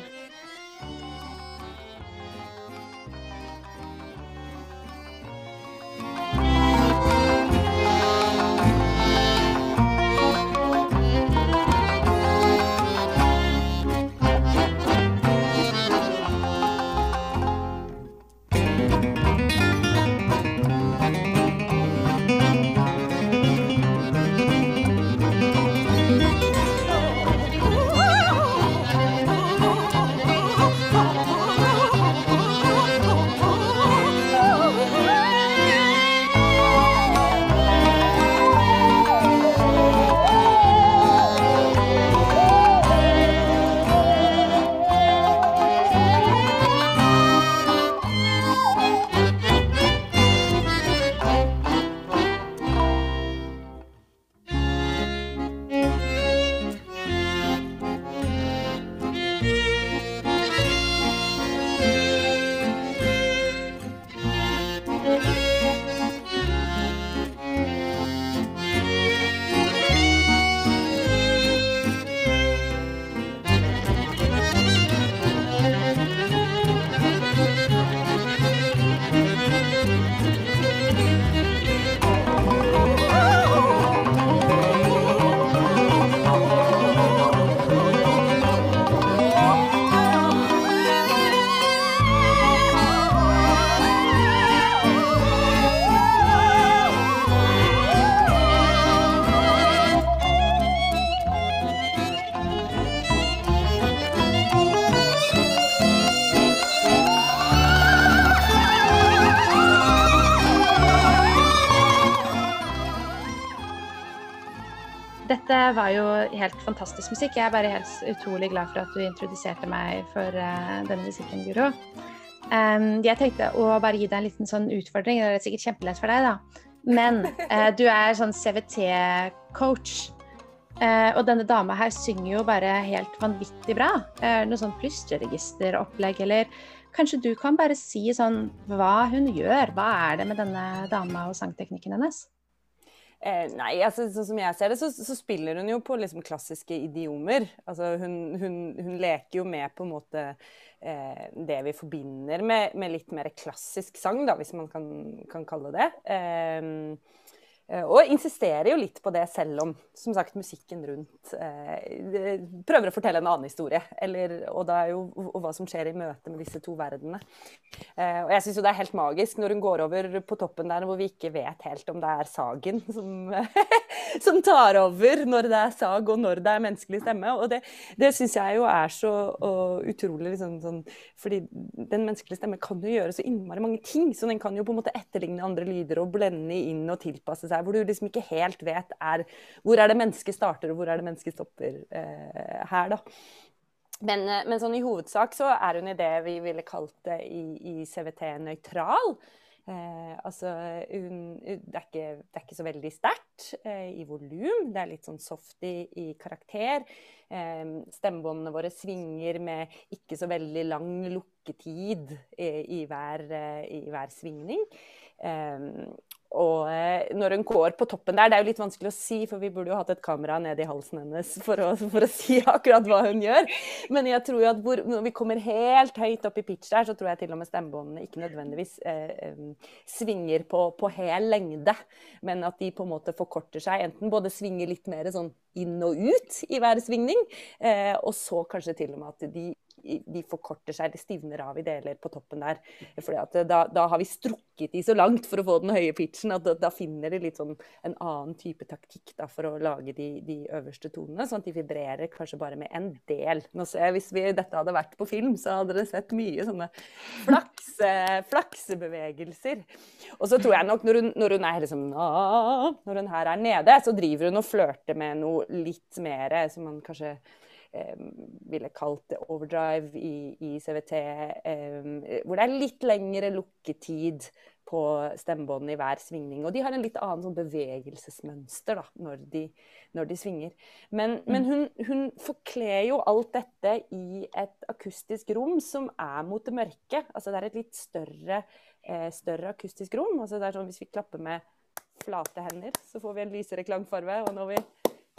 Dette var jo helt fantastisk musikk. Jeg er bare helt utrolig glad for at du introduserte meg for uh, denne musikken, Guro. Um, jeg tenkte å bare gi deg en liten sånn utfordring. Det er sikkert kjempelett for deg, da. Men uh, *laughs* du er sånn CVT-coach. Uh, og denne dama her synger jo bare helt vanvittig bra. noe sånn plystreregisteropplegg, eller kanskje du kan bare si sånn hva hun gjør? Hva er det med denne dama og sangteknikken hennes? Eh, nei, altså sånn som jeg ser det, så, så spiller hun jo på liksom klassiske idiomer. Altså hun, hun, hun, leker jo med på en måte eh, det vi forbinder med, med, litt mer klassisk sang, da, hvis man kan, kan kalle det. Eh, og insisterer jo litt på det, selv om som sagt musikken rundt eh, prøver å fortelle en annen historie. Eller, og, jo, og, hva som skjer i møte med disse to verdenene. Eh, og jeg syns jo det er helt magisk når hun går over på toppen der hvor vi ikke vet helt om det er Sagen som, *laughs* som tar over når det er sag og når det er menneskelig stemme. Og det, det syns jeg jo er så utrolig liksom, sånn Fordi den menneskelige stemme kan jo gjøre så innmari mange ting. Så den kan jo på en måte etterligne andre lyder og blende inn og tilpasse seg hvor du liksom ikke helt vet er Hvor er det mennesket starter, og hvor er det mennesket stopper eh, her, da. men, eh, men, sånn i hovedsak så er hun i det vi ville kalt det i, i CVT nøytral. Eh, altså, hun, det, er ikke, det, er ikke, så veldig sterkt eh, i volum. Det er litt sånn soft i, karakter. Eh, stemmebåndene våre svinger med ikke så veldig lang lukketid i, i, hver, eh, i hver, svingning. Eh, og eh, når hun går på toppen der, det er jo litt vanskelig å si, for vi burde jo hatt et kamera ned i halsen hennes for å, for å si *laughs* akkurat hva hun gjør. Men jeg tror jo at hvor, når vi kommer helt høyt opp i pitch der, så tror jeg til og med stemmebåndene ikke nødvendigvis eh, svinger på, på hel lengde, men at de på en måte forkorter seg. Enten både svinger litt mer sånn inn og ut i hver svingning, eh, og så kanskje til og med at de de forkorter seg, de stivner av i deler på toppen der. Fordi da, da, har vi strukket de så langt for å få den høye pitchen at da, da finner de litt sånn en annen type taktikk da, for å lage de, de, øverste tonene, sånn at de vibrerer kanskje bare med en del. Jeg, Hvis vi, dette hadde vært på film, så hadde dere sett mye sånne flakse, flaksebevegelser. Og så tror jeg nok når hun, når hun er liksom Når hun her er nede, så driver hun og flørter med noe litt mer som man kanskje eh, ville kalt det overdrive i, i CVT, hvor det er litt lengre lukketid på stemmebåndene i hver svingning. Og de har en litt annen sånn bevegelsesmønster da, når de, når de svinger. Men, mm. men hun, hun, forkler jo alt dette i et akustisk rom som er mot det mørke. Altså det er et litt større, eh, større akustisk rom. Altså det er sånn Hvis vi klapper med flate hender, så får vi en lysere klangfarve. Og når vi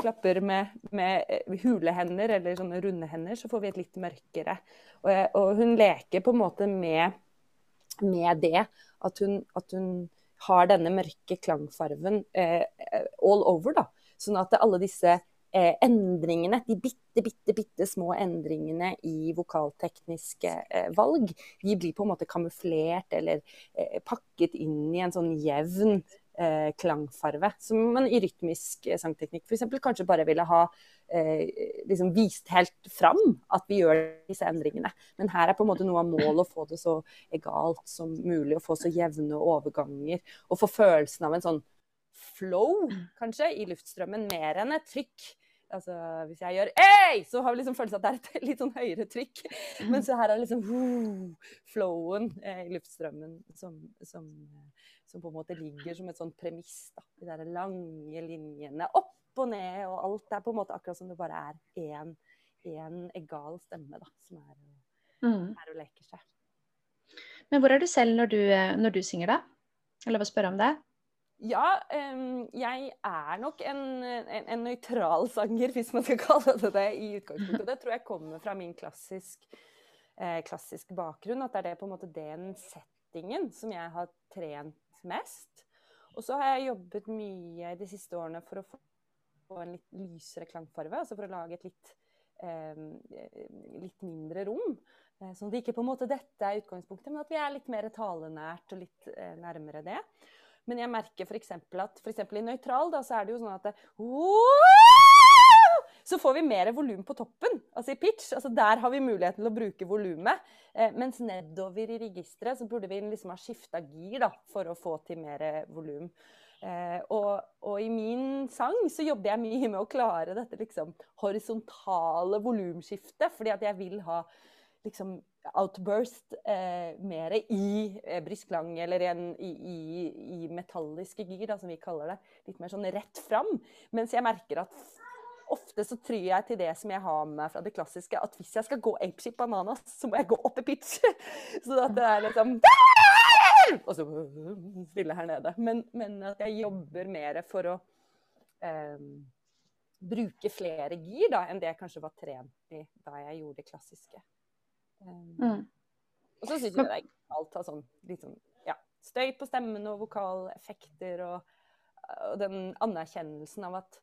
klapper med, med eh, hule hender eller sånne runde hender, så får vi et litt mørkere. Og, og hun leker på en måte med, med det. At hun, at hun, har denne mørke klangfarven eh, all over. da. Sånn at alle disse eh, endringene, de bitte, bitte, bitte små endringene i vokaltekniske eh, valg, de blir på en måte kamuflert eller eh, pakket inn i en sånn jevn eh, klangfarve. Som man i rytmisk eh, sangteknikk f.eks. kanskje bare ville ha eh, liksom vist helt fram at vi gjør disse endringene. Men her er på en måte noe av målet å få det så egalt som mulig, å få så jevne overganger. Og få følelsen av en sånn flow, kanskje, i luftstrømmen, mer enn et trykk. Altså, hvis jeg gjør Ei! så har vi liksom følelsen at det er et litt sånn høyere trykk. Men så her er liksom uh, flowen eh, i luftstrømmen som, som, som på en måte ligger som et sånn premiss. da, De der lange linjene opp og ned, og alt er på en måte akkurat som det bare er én, én egal stemme da, som er, mm. er og leker seg. Men hvor er du selv når du, når du synger, da? Jeg lov å spørre om det? Ja, um, jeg er nok en, en, en nøytral sanger, hvis man skal *laughs* kalle det det, i utgangspunktet. Det tror jeg kommer fra min klassisk, eh, klassisk bakgrunn. At det er det på en måte den settingen som jeg har trent mest. Og så har jeg jobbet mye de siste årene for å få en litt lysere klangfarve. Altså for å lage et litt, eh, litt mindre rom. Eh, sånn at ikke på en måte dette er utgangspunktet, men at vi er litt mer talenært og litt eh, nærmere det. Men jeg merker f.eks. at for i nøytral da, så er det jo sånn at det, så får vi mer volum på toppen, altså i pitch. altså Der har vi muligheten til å bruke volumet. Eh, mens nedover i registeret så burde vi liksom ha skifta gir da, for å få til mer volum. Eh, og, og, i min sang så jobber jeg mye med å klare dette liksom, horisontale volumskiftet, fordi at jeg vil ha liksom outburst eh, mer i eh, brystklang eller en, i, i, i, metalliske gir, da, som vi kaller det. Litt mer sånn rett fram. Mens jeg merker at ofte så tryr jeg til det som jeg har med fra det klassiske, at hvis jeg skal gå apeshit bananas, så må jeg gå opp i pitch. *laughs* så at det er liksom Og så stille her nede. Men, men, at jeg jobber mer for å eh, bruke flere gir da, enn det jeg kanskje var trent i da jeg gjorde det klassiske. Um, mm. Og så syns jeg det er galt å ha sånn, liksom, ja, støy på stemmen og vokaleffekter og, og den anerkjennelsen av at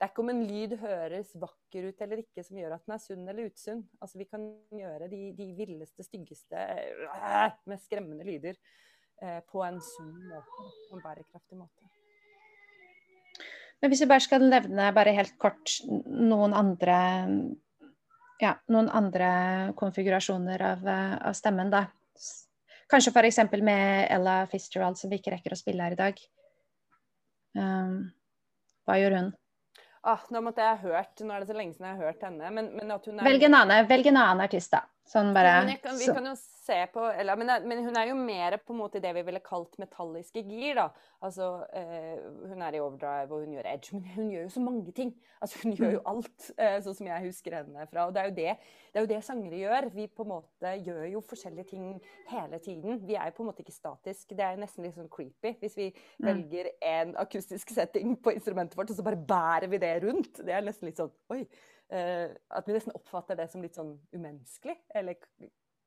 det er ikke om en lyd høres vakker ut eller ikke som gjør at den er sunn eller utsunn. Altså, vi kan gjøre de, de villeste, styggeste, øh, mest skremmende lyder eh, på en sunn måte. På en bærekraftig måte. Men hvis vi bare skal nevne bare helt kort noen andre ja, noen andre konfigurasjoner av, av stemmen, da. Kanskje f.eks. med Ella Fitzgerald, som vi ikke rekker å spille her i dag. Um, hva gjør hun? Ah, nå måtte jeg hørt Nå er det så lenge siden jeg har hørt henne. Men, men at hun er Velg en annen, velg en annen artist, da. Sånn bare Ja, kan, vi så- kan jo se på eller, men, men hun er jo mer på en måte det vi ville kalt metalliske gir, da. Altså, eh, hun er i overdrive og hun gjør edge, men hun gjør jo så mange ting. Altså, hun gjør jo alt, eh, sånn som jeg husker henne fra. Og det er, jo det, det er jo det sangere gjør. Vi på en måte gjør jo forskjellige ting hele tiden. Vi er jo på en måte ikke statisk. Det er jo nesten litt sånn creepy hvis vi velger en akustisk setting på instrumentet vårt, og så bare bærer vi det rundt. Det er nesten litt sånn oi. Eh, at vi nesten oppfatter det som litt sånn umenneskelig. Eller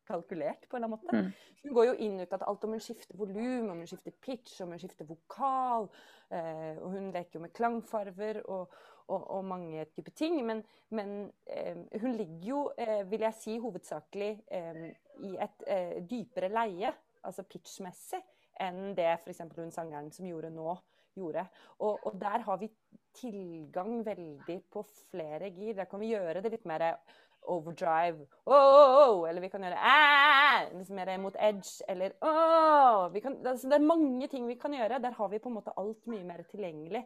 kalkulert, på en eller annen måte. Mm. Hun går jo inn ut at alt om hun skifter volum, om hun skifter pitch, om hun skifter vokal. Eh, og hun leker jo med klangfarver og, og, og mange typer ting. Men, men eh, hun ligger jo, eh, vil jeg si, hovedsakelig eh, i et eh, dypere leie, altså pitchmessig, enn det f.eks. hun sangeren som gjorde nå, gjorde. Og, og der har vi tilgang veldig på flere gir. Der kan vi gjøre det litt mer overdrive, oh, oh, oh, eller vi kan gjøre ah, litt mer mot edge, eller oh, kan, altså, Det er mange ting vi kan gjøre. Der har vi på en måte alt mye mer tilgjengelig.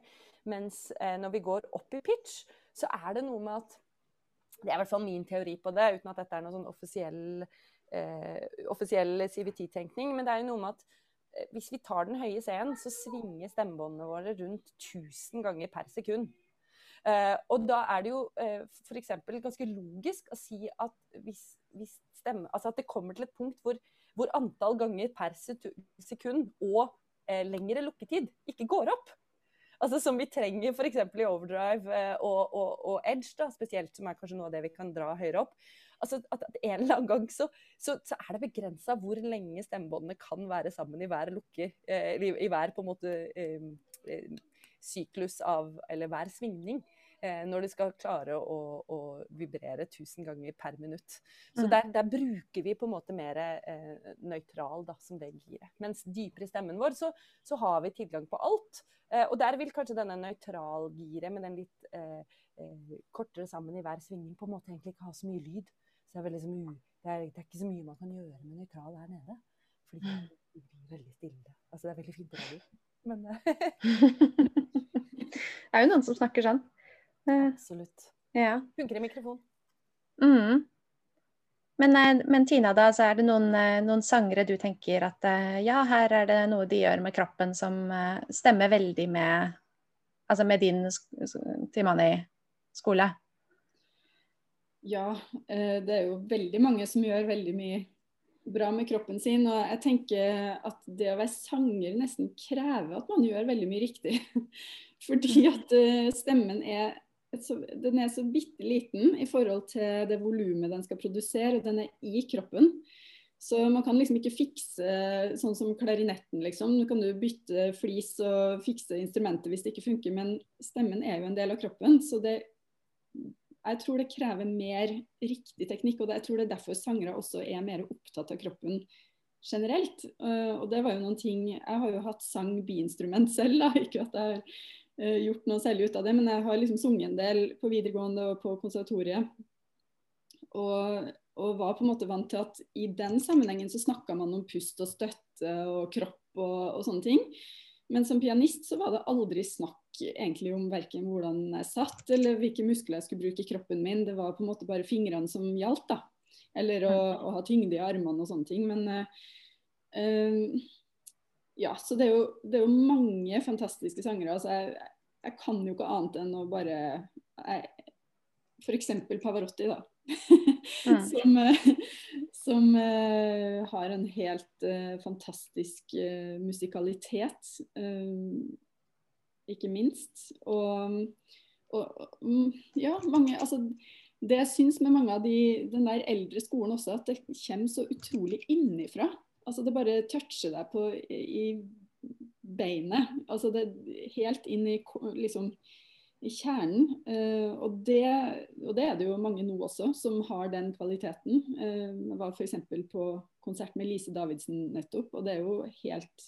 Mens eh, når vi går opp i pitch, så er det noe med at Det er i hvert fall min teori på det, uten at dette er noen sånn offisiell, eh, offisiell CVT-tenkning. Men det er jo noe med at hvis vi tar den høye C-en, så svinger stemmebåndene våre rundt 1000 ganger per sekund. Uh, og da er det jo uh, f.eks. ganske logisk å si at hvis, hvis stemme, altså at det kommer til et punkt hvor, hvor antall ganger per sekund og uh, lengre lukketid ikke går opp. Altså Som vi trenger f.eks. i overdrive eh, og, og, og edge, da, spesielt, som er kanskje noe av det vi kan dra høyere opp. Altså at, at En eller annen gang så, så, så er det begrensa hvor lenge stemmebåndene kan være sammen i hver lukke, eh, i, i hver på en måte eh, eh, syklus av, eller hver svingning. Eh, når de skal klare å, å vibrere 1000 ganger per minutt. Så Mm. der, der bruker vi på en måte mer eh, nøytral da, som det giret. Mens dypere i stemmen vår, så, så har vi tilgang på alt. Eh, og der vil kanskje denne nøytralgiret med den litt eh, eh, kortere sammen i hver svingning på en måte egentlig ikke ha så mye lyd. Så det er, liksom, det er, det er ikke så mye man kan gjøre med nøytral her nede. Fordi det blir veldig stille. Altså det er veldig fint radio. Men eh, *laughs* det er jo noen som snakker sånn. Eh, absolutt. ja. Funker i mikrofon. Mm. Men, eh, men Tina, da, så er det noen, noen sangere du tenker at ja, her er det noe de gjør med kroppen som stemmer veldig med Altså med din sk- sk- Timani-skole? Ja, eh, det er jo veldig mange som gjør veldig mye bra med kroppen sin. Og jeg tenker at det å være sanger nesten krever at man gjør veldig mye riktig. *laughs* Fordi at eh, stemmen er så, den er så bitte liten i forhold til det volumet den skal produsere, og den er i kroppen. Så man kan liksom ikke fikse sånn som klarinetten, liksom. Nå kan du bytte flis og fikse instrumentet hvis det ikke funker, men stemmen er jo en del av kroppen. Så det jeg tror det krever mer riktig teknikk, og jeg tror det er derfor sangere også er mer opptatt av kroppen generelt. Uh, og det var jo noen ting Jeg har jo hatt sang biinstrument *laughs* selv, da. ikke at jeg har uh, gjort noe særlig ut av det, men jeg har liksom sunget en del på videregående og på konservatoriet. Og, og var på en måte vant til at i den sammenhengen så snakka man om pust og støtte og kropp og, og sånne ting. Men som pianist så var det aldri snakk egentlig om verken hvordan jeg satt eller hvilke muskler jeg skulle bruke i kroppen min. Det var på en måte bare fingrene som gjaldt, da. Eller å, å ha tyngde i armene og sånne ting. Men uh, ja, så det er, jo, det er jo mange fantastiske sangere. Altså jeg, jeg kan jo ikke annet enn å bare F.eks. Pavarotti, da. Mm. *laughs* som uh, som uh, har en helt uh, fantastisk musikalitet, ikke minst. Og, og um, ja, mange Altså det jeg syns med mange av de, den der eldre skolen også, at det kommer så utrolig innifra. Altså det bare toucher deg på i beinet. Altså det helt inn i liksom i kjernen. Uh, og, det, og, det, er det jo mange nå også som har den kvaliteten. Uh, jeg var f.eks. på konsert med Lise Davidsen nettopp, og det er jo helt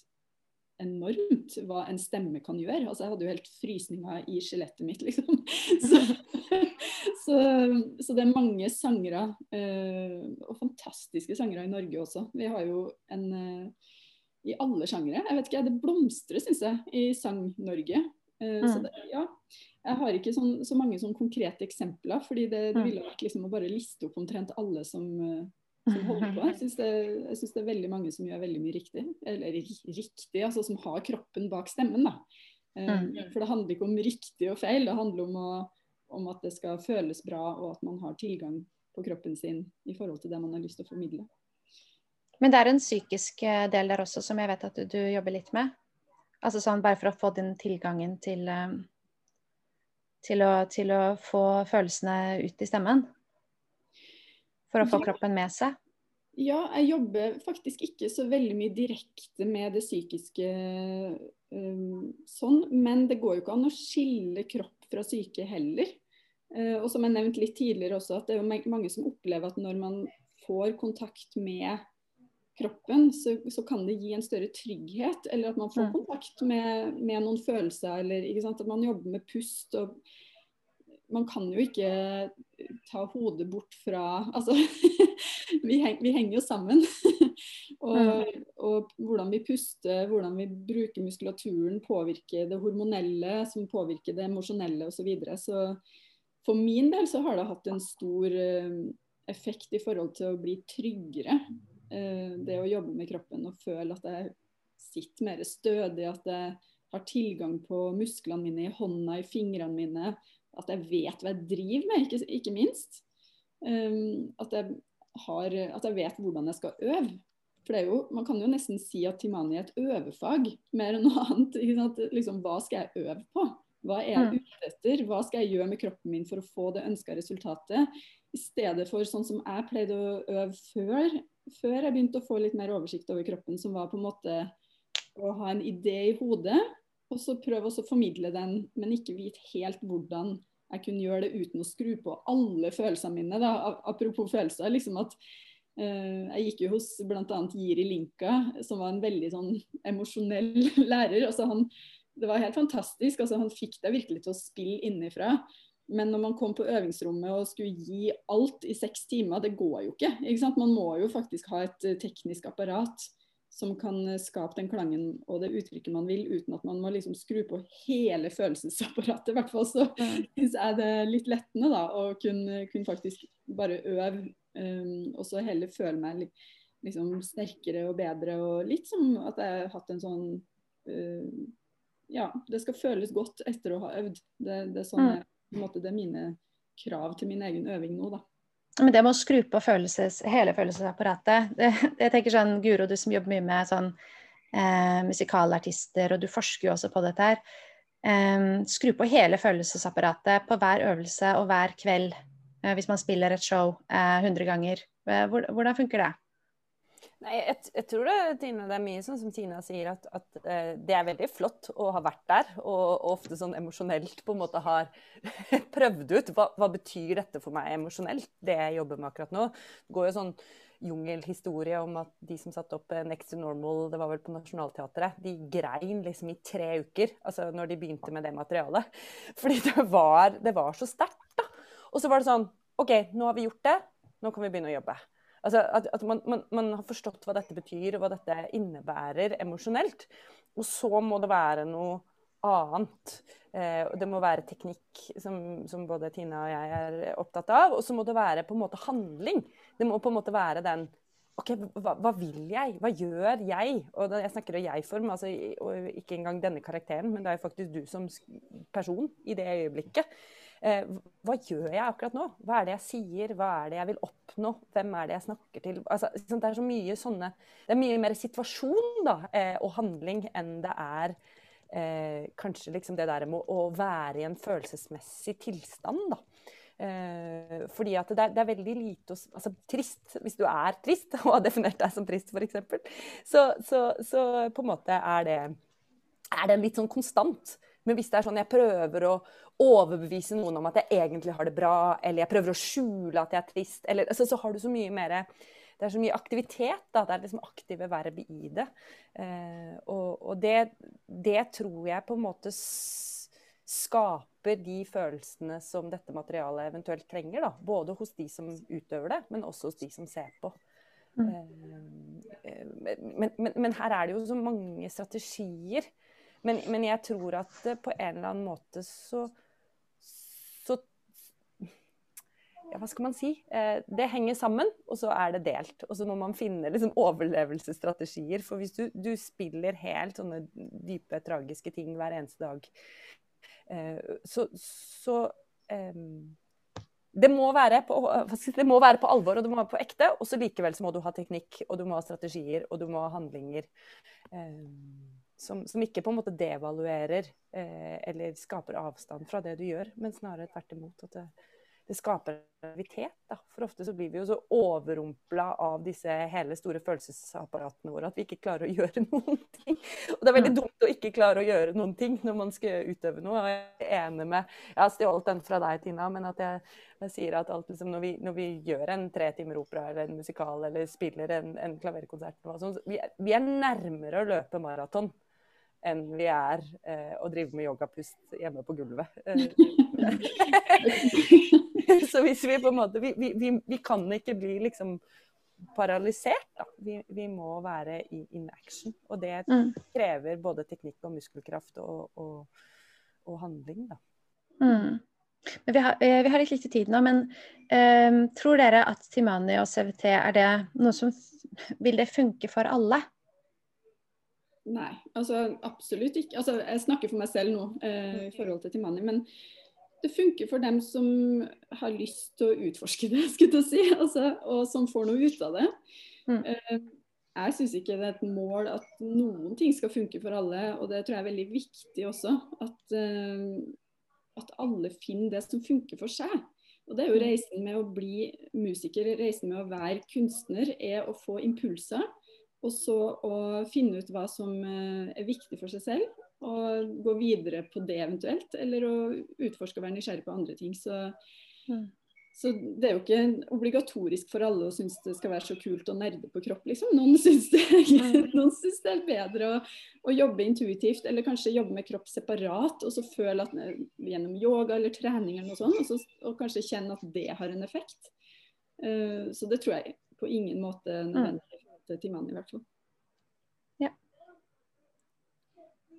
enormt hva en stemme kan gjøre. Altså, jeg hadde jo helt frysninger i skjelettet mitt, liksom. *laughs* Så, så, så, det er mange sangere, uh, og fantastiske sangere i Norge også. Vi har jo en i alle sjangere. Jeg vet ikke, Det blomstrer, syns jeg, i Sang-Norge. Eh, Så Mm. det, ja, jeg har ikke sånn, så mange sånn konkrete eksempler, fordi det, det Mm. ville vært liksom å bare liste opp omtrent alle som, eh, som holder på. Jeg syns det, det er veldig mange som gjør veldig mye riktig. Eller riktig, altså som har kroppen bak stemmen, da. Mm. For det handler ikke om riktig og feil, det handler om, å, om at det skal føles bra, og at man har tilgang på kroppen sin i forhold til det man har lyst til å formidle. Men det er en psykisk del der også som jeg vet at du, du jobber litt med. Altså sånn bare for å få den tilgangen til eh, til å, til å få følelsene ut i stemmen. For å få kroppen med seg. Ja, jeg jobber faktisk ikke så veldig mye direkte med det psykiske um, sånn, men det går jo ikke an å skille kropp fra syke heller. Uh, og som jeg nevnte litt tidligere også, at det er mange som opplever at når man får kontakt med kroppen, så, så kan det gi en større trygghet. Eller at man får Mm. kontakt med, med noen følelser, eller at man jobber med pust. og man kan jo ikke ta hodet bort fra Altså, *laughs* vi, heng, vi henger jo sammen. *laughs* og, og hvordan vi puster, hvordan vi bruker muskulaturen, påvirker det hormonelle, som påvirker det emosjonelle osv. Så, videre. så for min del så har det hatt en stor eh, effekt i forhold til å bli tryggere. Eh, det å jobbe med kroppen og føle at jeg sitter mer stødig, at jeg har tilgang på musklene mine i hånda, i fingrene mine at jeg vet hva jeg driver med, ikke, ikke minst. Um, at, jeg har, at jeg vet hvordan jeg skal øve. For det er jo, Man kan jo nesten si at Timani er et øvefag, mer enn noe annet. Liksom, hva skal jeg øve på? Hva er jeg ute etter? Hva skal jeg gjøre med kroppen min for å få det ønska resultatet? I stedet for sånn som jeg pleide å øve før, før jeg begynte å få litt mer oversikt over kroppen, som var på en måte å ha en idé i hodet, og så prøve å formidle den, men ikke vite helt hvordan jeg kunne gjøre det uten å skru på alle følelsene mine. Da. Apropos følelser. liksom at uh, Jeg gikk jo hos bl.a. Jiri Linka, som var en veldig sånn emosjonell *laughs* lærer. Altså, han, det var helt fantastisk. Altså, han fikk deg virkelig til å spille innifra. Men når man kom på øvingsrommet og skulle gi alt i seks timer, det går jo ikke. ikke sant? Man må jo faktisk ha et teknisk apparat som kan skape den klangen og det uttrykket man vil, uten at man må liksom skru på hele følelsesapparatet. I hvert fall så *laughs* syns jeg det er litt lettende da, å kunne, kunne faktisk bare øve, um, og så heller føle meg litt liksom, sterkere og bedre. Og litt som at jeg har hatt en sånn uh, Ja, det skal føles godt etter å ha øvd. Det, det, er, sånn jeg, måte, det er mine krav til min egen øving nå, da. Men det med å skru på følelses, hele følelsesapparatet det, Jeg tenker sånn, Guro, du som jobber mye med sånn eh, musikalartister, og du forsker jo også på dette her. Eh, skru på hele følelsesapparatet på hver øvelse og hver kveld eh, hvis man spiller et show eh, 100 ganger. Hvordan funker det? Nei, jeg, jeg, tror det, Tine, det er mye sånn som Tina sier, at, at eh, det er veldig flott å ha vært der. Og, og ofte sånn emosjonelt på en måte har *laughs* prøvd ut hva, hva betyr dette for meg emosjonelt, det jeg jobber med akkurat nå. Det går jo sånn jungelhistorie om at de som satte opp Next to Normal, det var vel på Nationaltheatret, de grein liksom i tre uker altså når de begynte med det materialet. *laughs* Fordi det var, det var så sterkt, da. Og så var det sånn OK, nå har vi gjort det, nå kan vi begynne å jobbe. Altså at, at man, man, man, har forstått hva dette betyr, og hva dette innebærer emosjonelt. Og så må det være noe annet. Eh, det må være teknikk, som, som, både Tina og jeg er opptatt av. Og så må det være på en måte handling. Det må på en måte være den OK, hva, hva vil jeg? Hva gjør jeg? Og jeg snakker i jeg-form, altså, ikke engang denne karakteren, men det er faktisk du som person i det øyeblikket. Eh, hva gjør jeg akkurat nå? Hva er det jeg sier? Hva er det jeg vil oppnå? Hvem er det jeg snakker til? Altså, det er mye sånne Det er mye mer situasjon da, eh, og handling enn det er eh, kanskje liksom det der med å være i en følelsesmessig tilstand, da. Eh, fordi at det er, det er veldig lite å, altså, trist, Hvis du er trist *laughs* og har definert deg som trist, f.eks., så, så, så på en måte er det, er det litt sånn konstant. Men hvis det er sånn jeg prøver å overbevise noen om at jeg egentlig har det bra, eller jeg prøver å skjule at jeg er trist, eller, altså, så har du så mye mer det er så mye aktivitet. Da. Det er liksom aktive verb i det. Eh, og, og det, det, tror jeg på en måte skaper de følelsene som dette materialet eventuelt trenger. Da. Både hos de som utøver det, men også hos de som ser på. Mm. Eh, men, men, men, her er det jo så mange strategier Men, men, jeg tror at på en eller annen måte så, så ja, hva skal man si? Eh, det henger sammen, og så er det delt. Og så må man finne liksom, overlevelsesstrategier. For hvis du, du, spiller helt sånne dype, tragiske ting hver eneste dag, eh, så, så eh, det må, på, det må, være på, alvor og det må være på ekte. Og så likevel så må du ha teknikk, og du må ha strategier og du må ha handlinger. Eh, som, som, ikke på en måte devaluerer eh, eller skaper avstand fra det du gjør, men snarere tvert imot. At det, det skaper aktivitet. Da. For ofte så blir vi jo så overrumpla av disse hele store følelsesapparatene våre at vi ikke klarer å gjøre *laughs* noen ting. Og det er veldig dumt å ikke klare å gjøre noen ting når man skal utøve noe. Og jeg er enig med Jeg har stjålet den fra deg, Tina, men at jeg, jeg sier at alt, liksom, når, vi, når, vi, gjør en tre timer opera eller en musikal eller spiller en, en klaverkonsert, vi, er, vi er nærmere å løpe maraton enn vi er eh, å drive med yogapust hjemme på gulvet. *laughs* så hvis vi på en måte Vi, vi, vi kan ikke bli liksom paralysert, da. Vi, vi, må være i in action. Og det mm. krever både teknikk og muskelkraft og, og, og handling, da. Mm. Vi har, eh, vi, har, litt lite tid nå, men um, tror dere at Timani og CVT er det noe som Vil det funke for alle? Nei, altså absolutt ikke. Altså, jeg snakker for meg selv nå eh, i forhold til Timani. Men det funker for dem som har lyst til å utforske det, *laughs* skulle jeg si, altså, og som får noe ut av det. Mm. Eh, jeg syns ikke det er et mål at noen ting skal funke for alle, og det tror jeg er veldig viktig også. At, eh, at alle finner det som funker for seg. Og det er jo mm. reisen med å bli musiker, reisen med å være kunstner, er å få impulser og så å finne ut hva som eh, er viktig for seg selv, og gå videre på det eventuelt. Eller å utforske og være nysgjerrig på andre ting. Så, mm. så, det er jo ikke obligatorisk for alle å synes det skal være så kult å nerde på kropp, liksom. Noen syns det, *laughs* noen det er bedre å, å, jobbe intuitivt, eller kanskje jobbe med kropp separat, og så føle at eh, gjennom yoga eller trening eller noe sånt, og, så, og kanskje kjenne at det har en effekt. Uh, så det tror jeg på ingen måte mm. Nødvendig timene i hvert fall. Ja.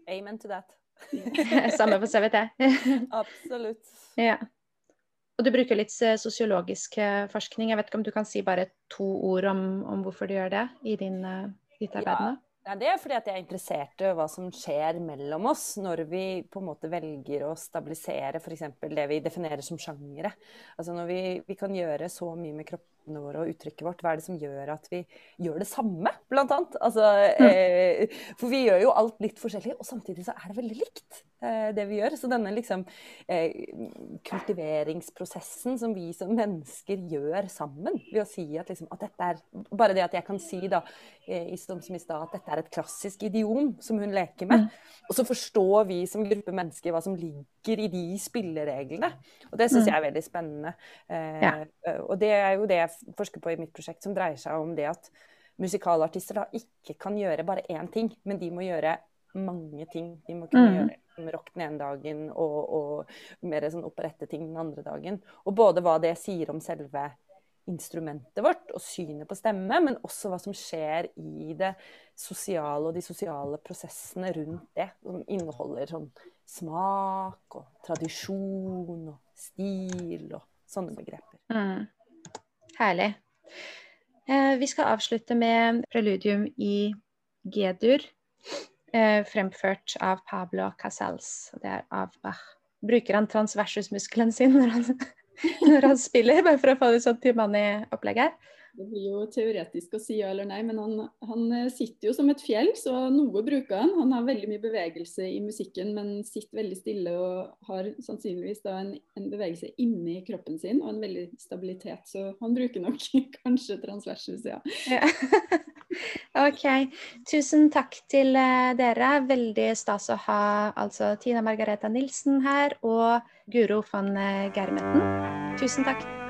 Amen to that. *laughs* Samme på CVT. *laughs* Absolutt. Ja. Og du bruker litt eh, sosiologisk eh, forskning. Jeg vet ikke om du kan si bare to ord om, om hvorfor du gjør det i din, eh, ditt arbeid nå? Ja. Det er fordi at jeg er interessert i hva som skjer mellom oss når vi på en måte velger å stabilisere f.eks. det vi definerer som sjangere. Altså når vi, vi, kan gjøre så mye med kroppen kroppene våre og uttrykket vårt? Hva er det som gjør at vi gjør det samme, blant annet? Altså, mm. eh, for vi gjør jo alt litt forskjellig, og samtidig så er det veldig likt, det vi gjør. Så denne liksom eh, kultiveringsprosessen som vi som mennesker gjør sammen, ved å si at, liksom, at dette er Bare det at jeg kan si da, eh, som i stad, at dette er et klassisk idiom som hun leker med. Mm. Og så forstår vi som gruppe mennesker hva som ligger i de spillereglene. Og det syns mm. jeg er veldig spennende. Eh, ja. Og det er jo det jeg forsker på i mitt prosjekt, som dreier seg om det at musikalartister da ikke kan gjøre bare én ting, men de må gjøre mange ting. De må kunne mm. gjøre rock den ene dagen og, og mer sånn operetteting den andre dagen. Og både hva det sier om selve instrumentet vårt og synet på stemme, men også hva som skjer i det sosiale og de sosiale prosessene rundt det. Som inneholder sånn smak og tradisjon og stil og sånne begreper. Mm. Herlig. Eh, vi skal avslutte med preludium i G-dur, eh, fremført av Pablo Casals. Det er av Bach. Bruker han transversusmuskelen sin når han, *laughs* når han spiller, bare for å få det sånn i opplegget? Det blir jo teoretisk å si ja eller nei, men han, han, eh, sitter jo som et fjell, så noe bruker han. Han har veldig mye bevegelse i musikken, men sitter veldig stille og har sannsynligvis da en, en bevegelse inni kroppen sin og en veldig stabilitet. Så han bruker nok *laughs* kanskje transversus, ja. ja. *laughs* OK. Tusen takk til uh, dere. Veldig stas å ha altså Tina Margareta Nilsen her og Guro von uh, Germetten. Tusen takk.